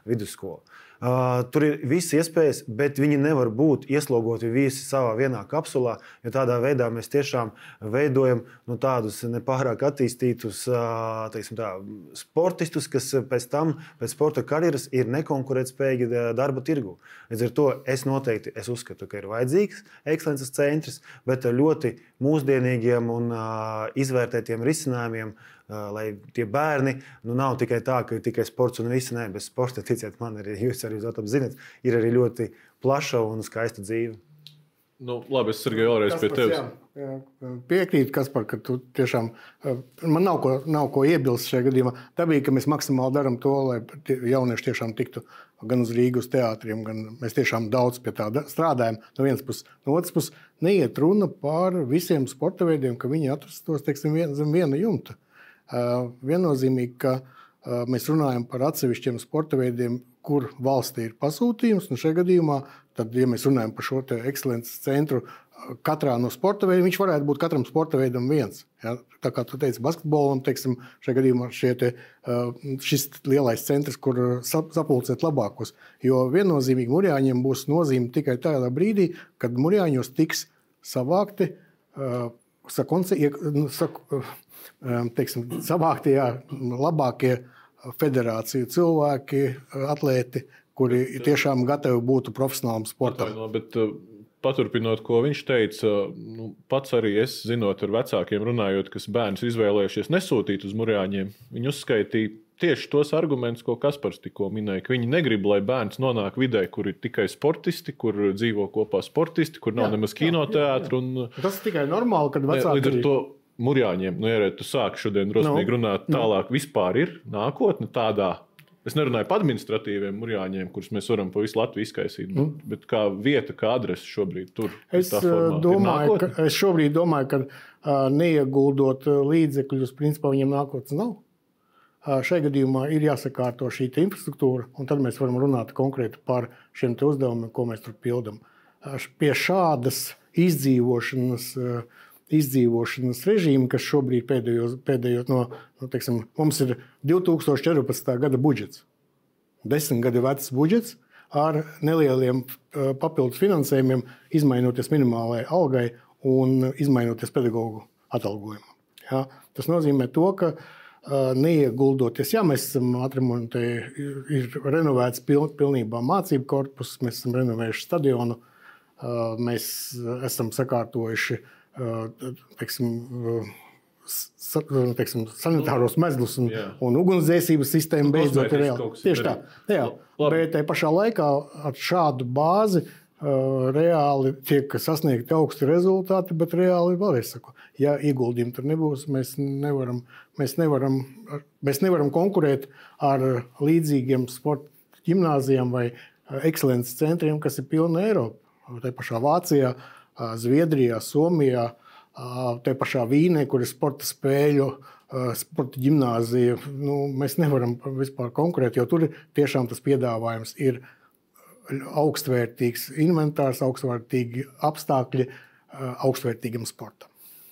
vidusskola. Uh, tur ir visas iespējas, bet viņi nevar būt ieslogoti visi savā vienā kapsulā. Jo tādā veidā mēs tiešām veidojam nu, tādus nepārāk attīstītus uh, tā, sportistus, kas pēc tam, pēc sporta karjeras, ir nekonkurētspējīgi darba tirgu. Līdz ar to es noteikti es uzskatu, ka ir vajadzīgs ekscelences centrs, bet ļoti mūsdienīgiem un uh, izvērtētiem risinājumiem. Uh, lai tie bērni nu, nav tikai tā, ka ir tikai sports un viss. Nē, bez sporta, ticiet man, arī jūs arī zināt, ir arī ļoti plaša un skaista dzīve. Nu, labi, es arī vēlreiz pie tevis. Jā. Piekrītu, Kaspar, ka tu tiešām man nav ko, nav ko iebilst šajā gadījumā. Dabīgi, ka mēs maksimāli darām to, lai jaunieši tiešām tiktu gan uz Rīgas teātriem, gan mēs tiešām daudz pie tā strādājam. No vienas puses, no otras puses, neiet runa par visiem sporta veidiem, ka viņi atrastos teiksim, vien, zem viena jumta. Viennozīmīgi, ka mēs runājam par atsevišķiem sporta veidiem, kur valstī ir pasūtījums. Nu, šajā gadījumā, tad, ja mēs runājam par šo ekscelences centru, katrā no sporta veidiem, viņš varētu būt katram sporta veidam viens. Ja? Tā kā tu teici, basketbolam, teiksim, šajā gadījumā te, šis lielais centrs, kur sapulcēt labākos. Jo viennozīmīgi murjāņiem būs nozīme tikai tādā brīdī, kad murjāņos tiks savākti. Sakonce, nu, saku, teiksim, savāktie labākie federāciju cilvēki, atlēti, kuri tiešām gatavi būt profesionālam sportam. Atvaino, bet, Paturpinot, ko viņš teica, nu, pats arī es, zinot ar vecākiem, runājot, kas bērns izvēlējušies nesūtīt uz murāņiem, viņi uzskaitīja tieši tos argumentus, ko Kaspars tikko minēja, ka viņi negrib, lai bērns nonāk vidē, kur ir tikai sportisti, kur dzīvo kopā sportisti, kur nav jā, nemaz kinoteātris. Un... Tas ir tikai normāli, kad vecāki. To Mūrjāņiem, nu, ja tu sāki šodien drusmīgi no, runāt nu. tālāk, no. vispār ir nākotne tādā. Es nerunāju par administratīviem mūrjāņiem, kurus mēs varam pa visu Latviju izkaisīt, bet, mm. bet kā vieta, kā adrese šobrīd tur es domāju, ka, es šobrīd domāju, ka uh, neieguldot līdzekļus, principā viņiem nākotnes nav. Uh, šajā gadījumā ir jāsakārto šī infrastruktūra, un tad mēs varam runāt konkrēti par šiem uzdevumiem, ko mēs tur pildām. Uh, pie šādas izdzīvošanas uh, izdzīvošanas režīmu, kas šobrīd pēdējos, pēdējos no, nu, teiksim, mums ir 2014. gada budžets. Desmit gadu vecs budžets ar nelieliem uh, papildus finansējumiem, izmainoties minimālajai algai un izmainoties pedagoģu atalgojumam. Ja? Tas nozīmē to, ka uh, neieguldoties, ja mēs esam atremontējuši, ir renovēts piln, pilnībā mācību korpus, mēs esam renovējuši stadionu, uh, mēs esam sakārtojuši uh, teiksim, teiksim, sanitāros mezglus un, jā. un ugunsdzēsības sistēmu beidzot ir reāli. Tieši tā. Jā. Bet tajā pašā laikā ar šādu bāzi uh, reāli tiek sasniegti augsti rezultāti, bet reāli vēlreiz saku, ja ieguldījumi tur nebūs, mēs nevaram, mēs nevaram, mēs nevaram konkurēt ar līdzīgiem sporta gimnāzijām vai ekscelences centriem, kas ir pilna Eiropa. Tā pašā Vācijā uh, Zviedrijā, Somijā, te pašā Vīnē, kur ir sporta spēļu, sporta gimnāzija. Nu, mēs nevaram vispār konkurēt, jo tur tiešām tas piedāvājums ir augstvērtīgs inventārs, augstvērtīgi apstākļi augstvērtīgam sportam.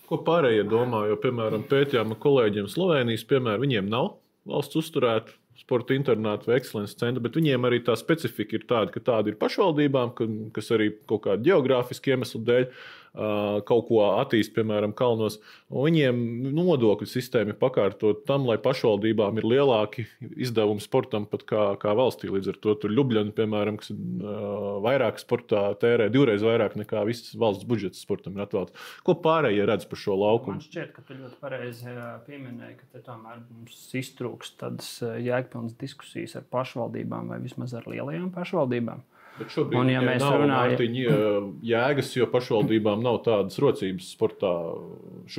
Ko pārējie domā? Jo, piemēram, pētījām kolēģiem Slovenijas, piemēram, viņiem nav valsts uzturēta sporta internātu vai ekscelences centru, bet viņiem arī tā specifika ir tāda, ka tāda ir pašvaldībām, ka, kas arī kaut kāda geogrāfiska iemesla dēļ. Kaut ko attīst, piemēram, kalnos. Viņiem nodokļu sistēma ir pakārtot tam, lai pašvaldībām ir lielāki izdevumi sportam pat kā, kā valstī. Līdz ar to tur Ljubljana, piemēram, kas vairāk sportā tērē divreiz vairāk nekā viss valsts budžets sportam ir atvēlēts. Ko pārējie redz par šo laukumu? Man šķiet, ka tu ļoti pareizi pieminēji, ka tomēr mums iztrūkst tādas jēgpilnas diskusijas ar pašvaldībām vai vismaz ar lielajām pašvaldībām. Bet šobrīd un, ja mēs runājam par jēgas, jo pašvaldībām nav tādas rocības sportā.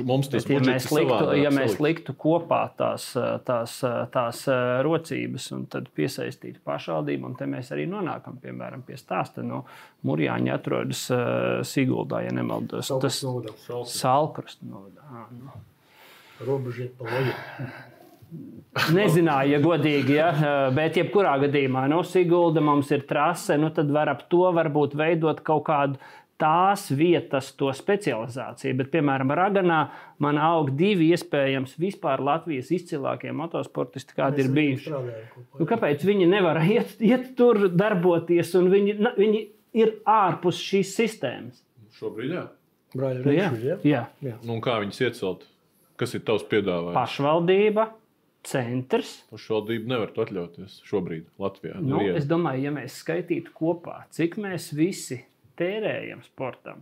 Mums tas ir. Ja mēs liktu, ja mēs liktu kopā tās, tās, tās rocības un tad piesaistītu pašvaldību, un te mēs arī nonākam piemēram pie stāsta. No Mūrjāņa atrodas Siguldā, ja nemaldos. Tas ir Salkrusta novadā. Nu. Robeža ir pa loģu. Nezināju, ja godīgi, ja? bet jebkurā gadījumā, nu, Sigulda mums ir trase, nu, tad var ap to varbūt veidot kaut kādu tās vietas, to specializāciju. Bet, piemēram, Raganā man aug divi iespējams vispār Latvijas izcilākie motosportisti, kādi ir bijuši. Nu, kāpēc viņi nevar iet, iet tur darboties, un viņi, viņi ir ārpus šīs sistēmas? Šobrīd, jā. Brāļa, Nu, jā, reišu, jā. jā. Nu, kā viņus iecelt? Kas ir tavs piedāvājums? Pašvaldība, centrs. Pašvaldība nevar to atļauties šobrīd Latvijā. Nu, es domāju, ja mēs skaitītu kopā, cik mēs visi tērējam sportam,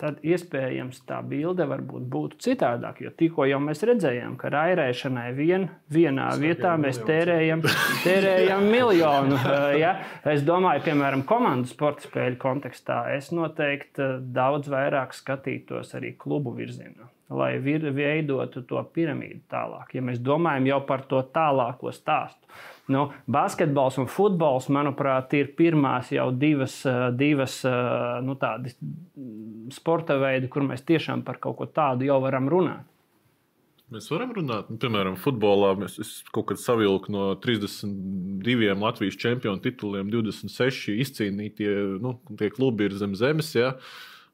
tad iespējams tā bilde varbūt būtu citādāka. Jo tikko jau mēs redzējām, ka rairēšanai vien, vienā vietā mēs tērējam, tērējam miljonu. eh, Ja? Es domāju, piemēram, komandu sporta spēļu kontekstā es noteikti eh, daudz vairāk skatītos arī klubu virzienā. Lai veidotu to piramīdu tālāk, ja mēs domājam jau par to tālāko stāstu. Nu, basketbols un futbols, manuprāt, ir pirmās jau divas, eh, divas eh, nu, tādas sporta veidi, kur mēs tiešām par kaut ko tādu jau varam runāt. Mēs varam runāt, nu, piemēram, futbolā. Mēs es kaut kad savilku no 32 Latvijas čempionu tituliem, 26 izcīnītie nu, klubi ir zem zemes. Ja?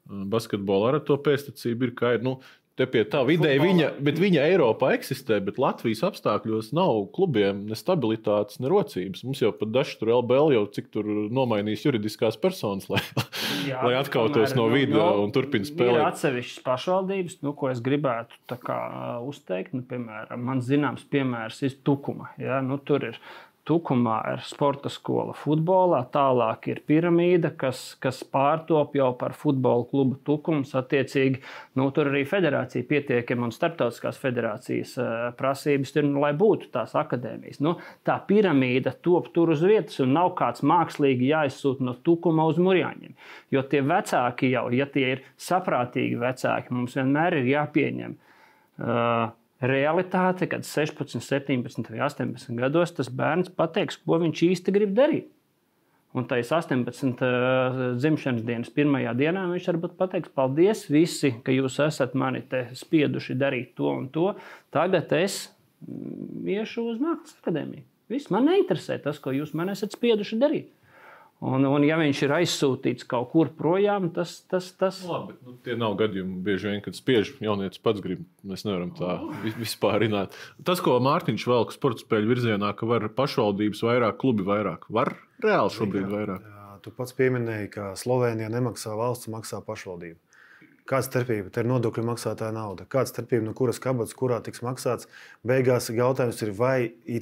Basketbolā ar to pēstniecību ir kā ir. Nu, Te pie tā vidēji viņa, bet viņa Eiropā eksistē, bet Latvijas apstākļos nav klubiem ne stabilitātes, ne rocības. Mums jau pat daži tur LBL jau cik tur nomainīs juridiskās personas, lai, Jā, lai atkautos no nu, video nu, un turpina Ir spēlēt. atsevišķas pašvaldības, nu, ko es gribētu kā, uzteikt. Nu, piemēram, man zināms piemērs ir Tukuma. Ja? Nu, tur ir Tukumā ir sporta skola futbolā, tālāk ir piramīda, kas, kas pārtop jau par futbola klubu Tukums. Attiecīgi, nu, tur arī federācija pietiekami un starptautiskās federācijas uh, prasības ir, nu, lai būtu tās akadēmijas. Nu, tā piramīda top tur uz vietas un nav kāds mākslīgi jāizsūta no Tukuma uz Mūrjāņiem. Jo tie vecāki jau, ja tie ir saprātīgi vecāki, mums vienmēr ir jāpieņem. Uh, realitāte, kad 16, 17 vai 18 gados tas bērns pateiks, ko viņš īsti grib darīt. Un tajā 18 uh, dzimšanas dienas pirmajā dienā viņš varbūt pateiks, paldies visi, ka jūs esat mani spieduši darīt to un to. Tagad es mm, iešu uz Mākslas akadēmiju. Viss man neinteresē tas, ko jūs man esat spieduši darīt. Un, un ja viņš ir aizsūtīts kaut kur projām, tas tas. tas... Labi, nu, tie nav gadījumi, bieži vien, kad spiež jaunietis pats grib. Mēs nevaram tā vi- vispārināt. Tas, ko Mārtiņš velk sporta spēļu virzienā, ka var pašvaldības vairāk, klubi vairāk, var reāli šobrīd vairāk. Jā, tu pats pieminēji, ka Slovenijā nemaksā valsts, maksā pašvaldība. Kāda starpība? Tā ir nodokļu maksātāja nauda. Kāda starpība, no kuras kabatas, kurā tiks maksāts? Beigās jautājums ir, vai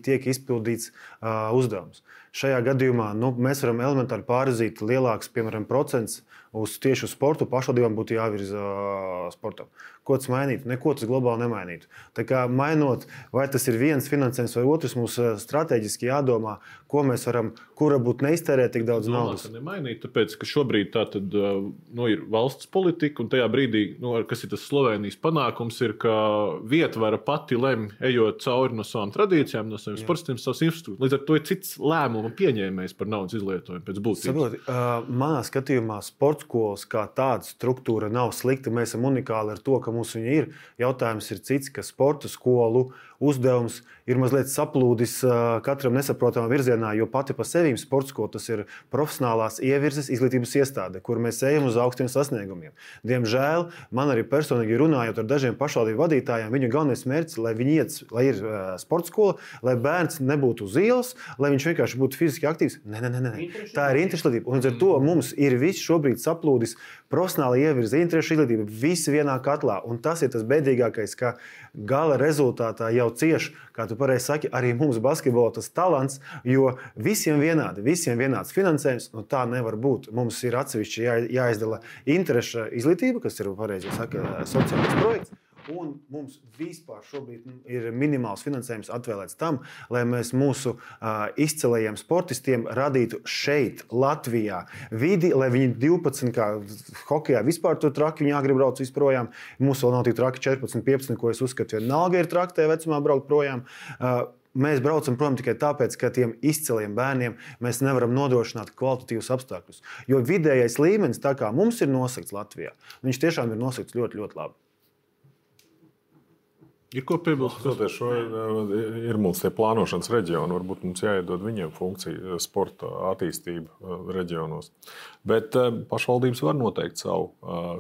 tiek izpildīts uh, uzdevums. Šajā gadījumā nu, mēs varam elementāri pārzīt lielāks, piemēram, procents uz tieši uz sportu. Pašvaldībām būtu jāvirza uh, sportam. Ko tas mainītu? Neko tas globāli nemainītu. Tā kā mainot, vai tas ir viens finansējums vai otrs, mums uh, strateģiski jādomā, ko mēs varam, kura būtu neiztērēt tik daudz Domā, naudas. ka nemainīt, tāpēc, ka šobrīd tā tad, uh, nu, ir valsts politika, un tajā brīdī, nu, kas ir tas Slovenijas panākums, ir, ka vietvara pati lemj, ejot cauri no savām tradīcijām, no saviem sportiem, savas infrastruktūras. Līdz ar to ir cits lēmumu pieņēmējs par naudas izlietojumu pēc būtības. Saproti, uh, manā skatījumā sporta skolas kā tāda struktūra nav slikta. Mēs esam unikāli ar to, ka mums viņa ir. Jautājums ir cits, ka sporta skolu uzdevums ir mazliet saplūdis katram nesaprotamā virzienā, jo pati par sevi sporta skola tas ir profesionālās ievirzes izglītības iestāde, kur mēs ejam uz augstiem sasniegumiem. Diemžēl man arī personīgi runājot ar dažiem pašvaldību vadītājiem, viņu galvenais mērķis, lai viņi iet, lai ir sporta skola, lai bērns nebūtu uz ielas, lai viņš vienkārši būtu fiziski aktīvs. Nē, nē, nē, nē. tā ir interešu. Un līdz ar to mums ir viss šobrīd saplūdis profesionāla ievirze, interešu izglītība, visi vienā katlā. Un tas ir tas bēdīgākais, ka gala rezultātā jau cieši, kā tu pareizi saki, arī mums basketbolā tas talants, jo visiem vienādi, visiem vienāds finansējums, nu tā nevar būt. Mums ir atsevišķi jā, jāizdala interešu izglītība, kas ir pareizi saka, sociālais projekts. Un mums vispār šobrīd ir minimāls finansējums atvēlēts tam, lai mēs mūsu uh, izcilajiem sportistiem radītu šeit, Latvijā, vidi, lai viņi 12, kā hokeja vispār tur traki, viņi grib braukt visprojām. Mums vēl nav tik traki 14, 15, ko es uzskatu, vienalga ir traki tajā vecumā braukt projām. Uh, Mēs braucam prom tikai tāpēc, ka tiem izciliem bērniem mēs nevaram nodrošināt kvalitatīvus apstākļus. Jo vidējais līmenis, tā kā mums ir nosakts Latvijā, viņš tiešām ir nosakts ļoti, ļoti labi. Ir ko piebilst? Skatoties šo, ir mums tie plānošanas reģioni, varbūt mums jāiedod viņiem funkcija sporta attīstība reģionos. Bet pašvaldības var noteikt savu,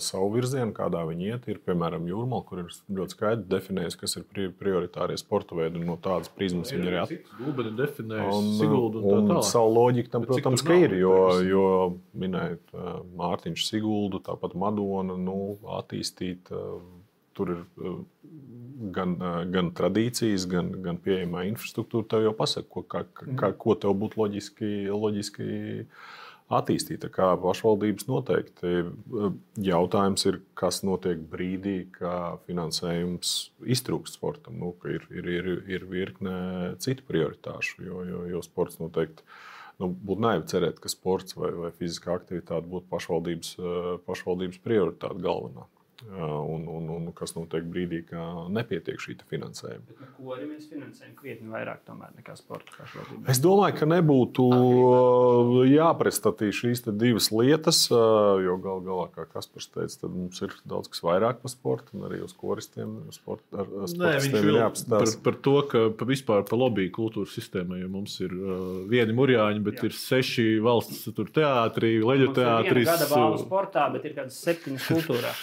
savu virzienu, kādā viņi iet. Ir piemēram Jūrmā, kur ir ļoti skaidri definējis, kas ir prioritārie sporta veidi, no tādas prizmas viņi ir un savu loģiku tam, protams, ka ir, jo, jo minējot Mārtiņš Siguldu, tāpat Madonu, nu, attīstīt tur ir gan, gan tradīcijas, gan, gan pieejamā infrastruktūra. Tev jau pasaka, ko, kā, kā, ko tev būtu loģiski, loģiski attīstīt. Tā kā pašvaldības noteikti jautājums ir, kas notiek brīdī, kad finansējums iztrūkst sportam. Nu, ir, ir, ir, ir virkne citu prioritāšu, jo, jo, jo sports noteikti. Nu, būtu naivi cerēt, ka sports vai, vai fiziskā aktivitāte būtu pašvaldības, pašvaldības prioritāte galvenā. Un, un, un kas notiek brīdī, kad nepietiek šī finansējuma. Bet, ko arī mēs finansējam krietni vairāk nekā sporta? Es domāju, ka nebūtu okay. jāpretstatī šīs divas lietas, jo gal galā, kā Kaspars teica, tad mums ir daudz kas vairāk par sportu, un arī uz koristiem sport, ar, Nē, ir jāapstāsta. Par, par to, ka pa vispār par lobby kultūras sistēmai, jo mums ir uh, vieni murjāņi, bet Jā. ir seši valsts teātri, leģu teātris. Gada balvu sportā, bet ir kādas septiņas kultūrā.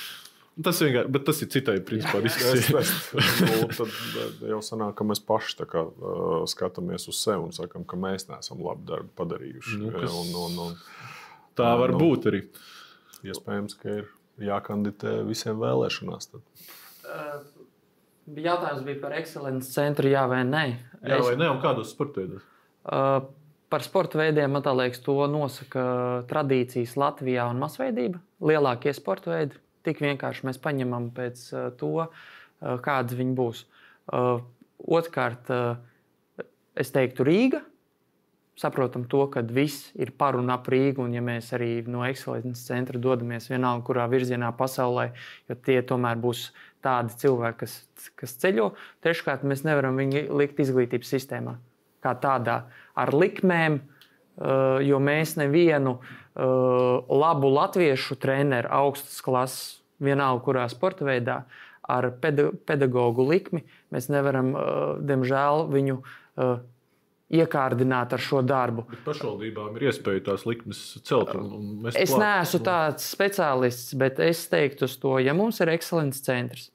Tas vienkārši, bet tas ir citai principā diskusijai. nu, tad jau sanāk, ka mēs paši kā, uh, skatāmies uz sevi un sakām, ka mēs neesam labi darbu padarījuši. Nu, kas... un, un, un, tā var nu, būt arī. Iespējams, ka ir jākandidē visiem vēlēšanās. Tad. Uh, jautājums bija par ekscelences centru, jā vai nē. Jā vai nē, un kādos sporta veidos? Uh, Par sporta veidiem, man liekas, to nosaka tradīcijas Latvijā un masveidība. Lielākie sporta veidi Tik vienkārši mēs paņemam pēc uh, to, uh, kādas viņi būs. Uh, otrkārt, es teiktu, Rīga. Saprotam to, ka viss ir par un ap Rīgu, un ja mēs arī no ekscelences centra dodamies vienalga, kurā virzienā pasaulē, jo tie tomēr būs tādi cilvēki, kas, kas ceļo. Treškārt, mēs nevaram viņu likt izglītības sistēmā kā tādā ar likmēm, jo mēs nevienu Uh, labu latviešu treneru augstas klases, vienalga kurā sporta veidā, ar pedagoģu likmi, mēs nevaram, uh, diemžēl, viņu iekārdināt ar šo darbu. Bet pašvaldībām ir iespēja tās likmes celt. Es klāt. neesmu tāds speciālists, bet es teiktu to, ja mums ir ekscelences centrs,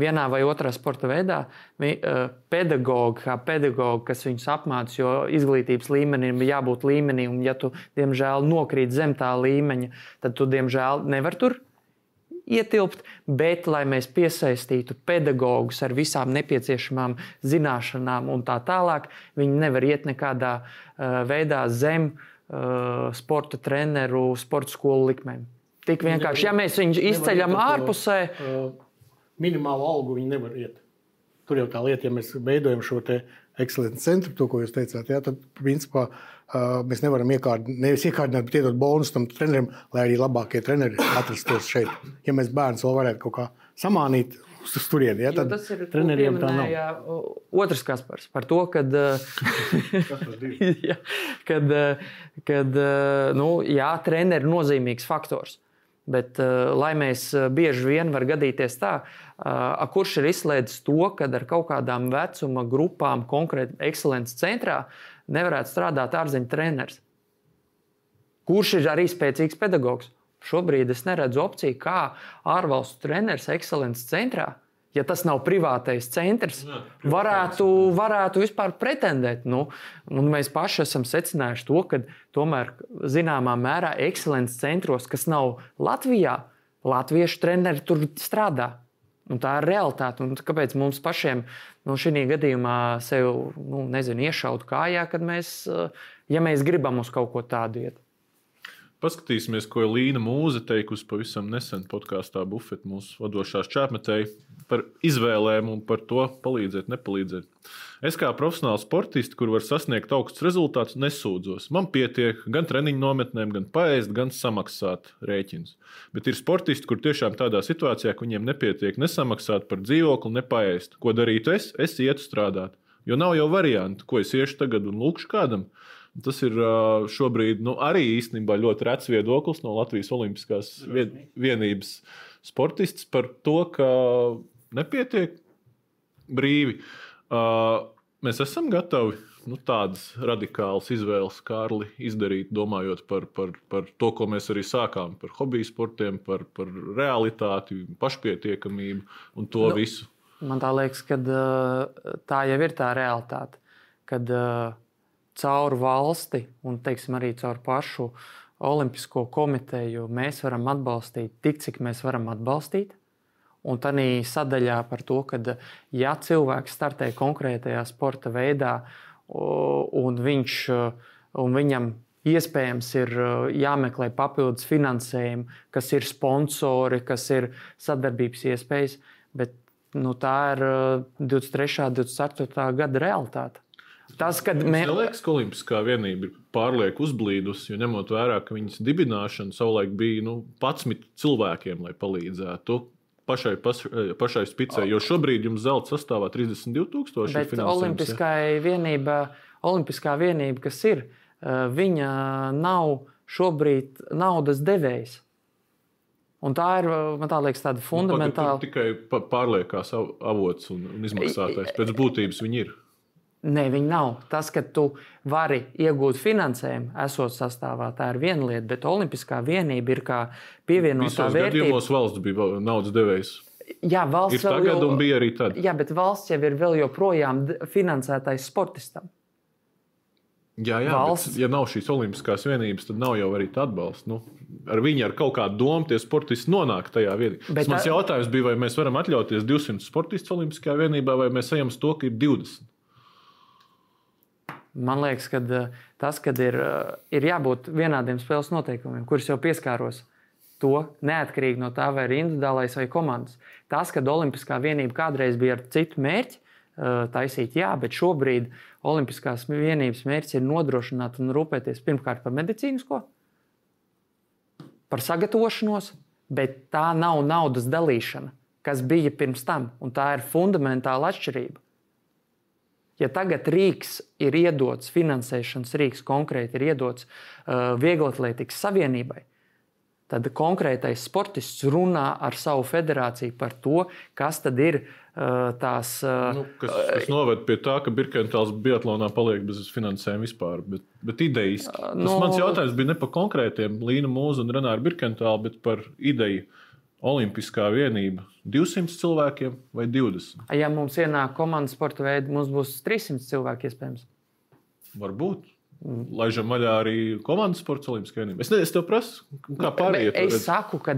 vienā vai otrā sporta veidā, pedagogi, kā pedagogi, kas viņus apmāca, jo izglītības līmenim ir jābūt līmenī, un ja tu, diemžēl, nokrīt zem tā līmeņa, tad tu, diemžēl, nevar tur ietilpt, bet lai mēs piesaistītu pedagogus ar visām nepieciešamām zināšanām un tā tālāk, viņi nevar iet nekādā uh, veidā zem uh, sporta treneru, sporta skolu likmēm. Tik vienkārši, ja mēs viņus izceļam ārpusē, uh, minimālu algu viņi nevar iet. Tur jau tā lieta, ja mēs veidojam šo ekscelences centru, to, ko jūs teicāt, jā, tad principā mēs nevaram iekārt, nevis iekārdināt, bet iedot bonus tam trenerim, lai arī labākie treneri atrastos šeit. Ja mēs bērnus vēl varētu kaut kā samānīt, uz turieni. Ja, tad tas ir treneriem tā nav. Otrs Kaspars par to, kad, ja, kad, kad nu, jā, treneri ir nozīmīgs faktors. Bet, uh, lai mēs uh, bieži vien var gadīties tā, uh, kurš ir izslēdzis to, ka ar kaut kādām vecuma grupām, konkrēti ekscelences centrā, nevarētu strādāt ārzeņu treneris. Kurš ir arī spēcīgs pedagogs? Šobrīd es neredzu opciju, kā ārvalstu treneris ekscelences centrā ja tas nav privātais centrs, Jā, varētu, varētu vispār pretendēt. Nu, nu, mēs paši esam secinājuši to, ka tomēr zināmā mērā ekscelences centros, kas nav Latvijā, latviešu treneri tur strādā. Un tā ir realitāte. Un kāpēc mums pašiem nu, šī gadījumā sev nu, nezinu, iešaut kājā, kad mēs, ja mēs gribam uz kaut ko tādu iet? Paskatīsimies, ko Līna Mūze teikusi pavisam nesen podkāstā Buffet, mūsu vadošās čēpmetēji, par izvēlēm un par to palīdzēt, nepalīdzēt. Es kā profesionāls sportists, kur var sasniegt augstus rezultātus, nesūdzos. Man pietiek gan treniņu nometnēm, gan paēst, gan samaksāt rēķinus. Bet ir sportisti, kur tiešām tādā situācijā, ka viņiem nepietiek nesamaksāt par dzīvokli, nepaēst. Ko darītu es? Es ietu strādāt. Jo nav jau variantu, ko es iešu tagad un lūkšu kādam. Tas ir šobrīd nu, arī īstenībā ļoti rets viedoklis no Latvijas Olimpiskās vienības sportists par to, ka nepietiek brīvi. Mēs esam gatavi nu, tādas radikālas izvēles, Kārli, izdarīt, domājot par, par, par to, ko mēs arī sākām, par hobiju sportiem, par, par realitāti, pašpietiekamību un to nu, visu. Man tā liekas, ka tā jau ir tā realitāte. Kad uh, caur valsti un teiksim, arī caur pašu Olimpisko komiteju mēs varam atbalstīt tik, cik mēs varam atbalstīt. Un tā ir sadaļā par to, ka, ja cilvēks startē konkrētajā sporta veidā, un, viņš, un viņam iespējams ir jāmeklē papildus finansējumi, kas ir sponsori, kas ir sadarbības iespējas, bet nu, tā ir 23. un 24. gada realitāte. Tas, kad mēs. Man liekas, ka Olimpiskā vienība ir pārlieku uzblīdusi, jo ņemot vērā, ka viņas dibināšana savulaik bija nu, 11 cilvēkiem, lai palīdzētu. Pašai, pašai spicē, jo šobrīd jums zelta sastāvā 32,000. Bet Olimpiskai vienība, Olimpiskā vienība, kas ir, eh, viņa nav šobrīd naudas devējs. Un tā ir, man tā liekas, tāda fundamentāla. Nu, tikai pārliekās avots un, un izmaksātais. Pēc būtības viņi ir. Nē, viņi nav. Tas, ka tu vari iegūt finansējumu, esot sastāvā, tā ir viena lieta, bet Olimpiskā vienība ir kā pievienotā vērtība. Gadījumos valsts bija naudas devējs. Jā, valsts ir tagad jau, un bija arī tad. Jā, bet valsts jau ir vēl joprojām finansētais sportistam. Jā, jā valsts... bet, ja nav šīs olimpiskās vienības, tad nav jau arī atbalsta. Nu, ar viņu ar kaut kādu domu tie sportisti nonāk tajā vienībā. Bet mans tā... jautājums bija, vai mēs varam atļauties 200 sportistus olimpiskajā vienībā, vai mēs ejam uz to, ka ir 20. Man liekas, ka eh, tas, kad ir, eh, ir jābūt vienādiem spēles noteikumiem, kurus jau pieskāros, to neatkarīgi no tā, vai ir individuālais vai komandas. Tas, ka Olimpiskā vienība kādreiz bija ar citu mērķi, eh, taisīt, jā, bet šobrīd Olimpiskās vienības mērķis ir nodrošināt un rūpēties pirmkārt par medicīnisko, par sagatavošanos, bet tā nav naudas dalīšana, kas bija pirms tam, un tā ir fundamentāla atšķirība. Ja tagad Rīgas ir iedots, finansēšanas Rīgas konkrēti ir iedots uh, Vieglatlētikas Savienībai, tad konkrētais sportists runā ar savu federāciju par to, kas tad ir uh, tās. Uh, nu, kas, kas noved pie tā, ka Birkentāls Biatlonā paliek bez finansējuma vispār. Bet, bet idejiski. Uh, no... Tas mans jautājums bija ne par konkrētiem Līnu Mūzu un Renāru Birkentālu, bet par ideju. Olimpiskā vienība 200 cilvēkiem vai 20? Ja mums ienāk komandas sporta veidi, mums būs 300 cilvēki iespējams. Varbūt. Laižam vaļā arī komandas sporta olimpiskā vienība. Es, ne, es tev prasu, kā pārējie. Es redz. saku, ka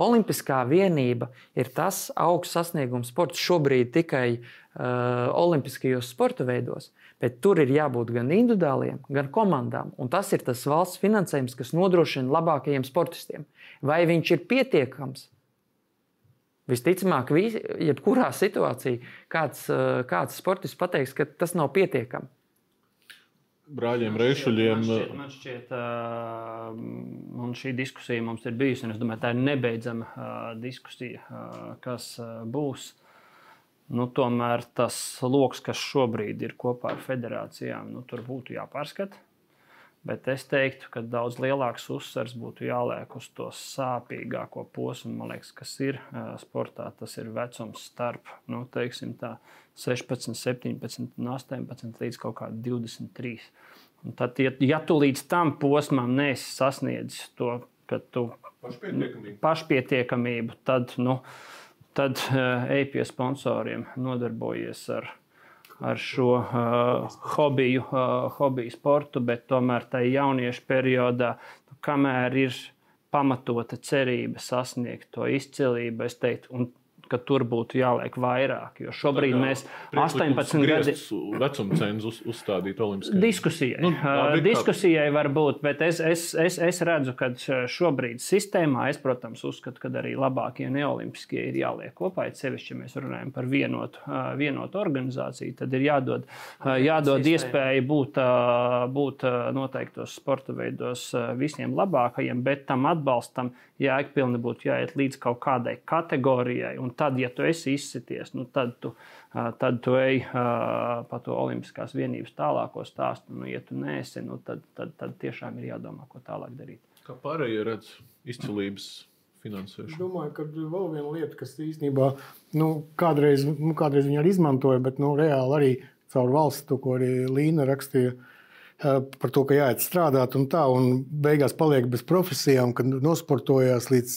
olimpiskā vienība ir tas augsts sasniegums sports šobrīd tikai uh, olimpiskajos sporta veidos. Bet tur ir jābūt gan individuāliem, gan komandām. Un tas ir tas valsts finansējums, kas nodrošina labākajiem sportistiem. Vai viņš ir pietiekams? Visticamāk, vis, jebkurā situācijā kāds, eh, kāds sportists pateiks, ka tas nav pietiekami. Brāļiem Reišuļiem. Man šķiet, man šķiet uh, šī diskusija mums ir bijusi, un es domāju, tā ir nebeidzama uh, diskusija, uh, kas uh, būs. Nu, tomēr tas lokus, kas šobrīd ir kopā ar federācijām, nu, tur būtu jāpārskata. Bet es teiktu, ka daudz lielāks uzsvers būtu jāliek uz to sāpīgāko posmu, man liekas, kas ir sportā. Tas ir vecums starp nu, tā, 16, 17, 18 līdz kaut kādam 23. Un tad, ja, ja tu līdz tam posmam nesi sasniedzis to, ka tu pašpietiekamību, pašpietiekamību tad, nu, tad ej pie sponsoriem, nodarbojies ar viņu ar šo uh, hobiju, uh, hobiju sportu, bet tomēr tajā jauniešu periodā, kamēr ir pamatota cerība sasniegt to izcilību, es teiktu, un ka tur būtu jāliek vairāk. Jo šobrīd mēs 18 gadu vecuma cenzu uz, uzstādīt Olimpiskajai. Diskusijai. Nu, labi, diskusijai var būt, bet es, es, es, es redzu, ka šobrīd sistēmā, es, protams, uzskatu, ka arī labākie neolimpiskie ir jāliek kopā. Sevišķi, ja mēs runājam par vienotu, vienotu organizāciju, tad ir jādod, jādod iespēja būt, būt noteiktos sporta veidos visiem labākajiem, bet tam atbalstam jēgpilni būtu jāiet līdz kaut kādai kategorijai. Un tad, ja tu esi izsities, nu, tad, tu, tad tu ej pa to Olimpiskās vienības tālāko stāstu. Nu, ja tu neesi, nu, tad, tad, tad tiešām ir jādomā, ko tālāk darīt. Kā pārējie redz izcilības finansēšanu? Es domāju, ka vēl viena lieta, kas īstenībā nu, kādreiz, nu, kādreiz viņi arī izmantoja, bet nu, reāli arī caur valsts, to, ko arī Līna rakstīja par to, ka jāiet strādāt un tā, un beigās paliek bez profesijām, kad nosportojās līdz,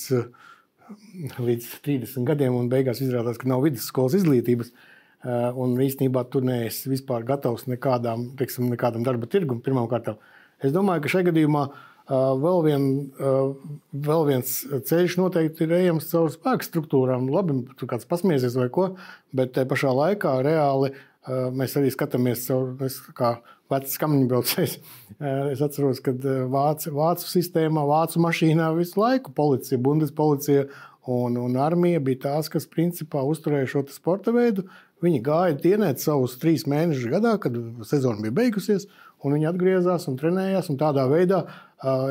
līdz 30 gadiem, un beigās izrādās, ka nav vidusskolas izglītības. Un īstenībā tu neesi vispār gatavs nekādām, teiksim, nekādam darba tirgum pirmkārt. Es domāju, ka šajā gadījumā vēl, vien, vēl viens ceļš noteikti ir ejams caur spēku struktūrām. Labi, tur kāds pasmieties vai ko, bet tajā pašā laikā reāli mēs arī skatāmies caur, kā vecs kamiņu braucējs. Es atceros, ka vācu, vācu sistēmā, vācu mašīnā visu laiku policija, bundespolicija un, un armija bija tās, kas principā uzturēja šo sporta veidu. Viņi gāja dienēt savus trīs mēnešus gadā, kad sezona bija beigusies, un viņi atgriezās un trenējās. Un tādā veidā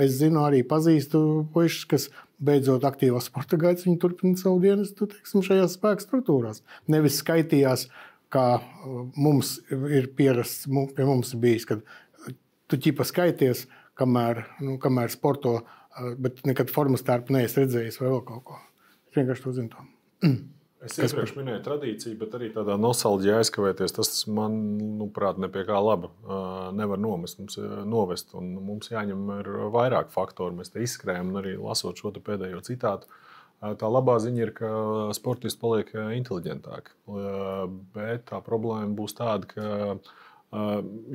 es zinu, arī pazīstu puikas, kas beidzot aktīvā sporta gaitas, viņi turpina savu dienestu teiksim, šajās spēku struktūrās. Nevis skaitījās uh, kā uh, mums ir pierasts, pie mums ir bijis, kad tu ķipa skaities, kamēr, nu, kamēr sporto, uh, bet nekad formas tērpu neesi redzējis vai vēl kaut ko. Es vienkārši to zinu. Es iepriekš minēju tradīciju, bet arī tādā nostalģijā aizkavēties. Tas man, manuprāt, ne pie kā laba uh, nevar nomest, mums, novest. Mums jāņem vairāk faktoru. Mēs te izskrējam, arī lasot šo pēdējo citātu. Tā labā ziņa ir, ka sportisti paliek inteliģentāki. Bet tā problēma būs tāda, ka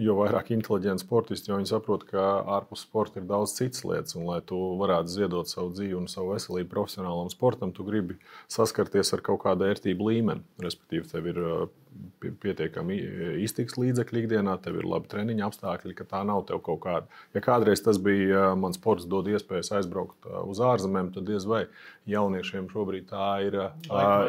jo vairāk inteliģenti sportisti, jo viņi saprot, ka ārpus sporta ir daudz citas lietas. Un, lai tu varētu ziedot savu dzīvi un savu veselību profesionālam sportam, tu gribi saskarties ar kaut kādu vērtību līmeni. Respektīvi, tev ir pietiekami iztiks līdzekļi ikdienā, tev ir labi treniņa apstākļi, ka tā nav tev kaut kāda. Ja kādreiz tas bija mans sports, dod iespējas aizbraukt uz ārzemēm, tad diez vai jauniešiem šobrīd tā ir,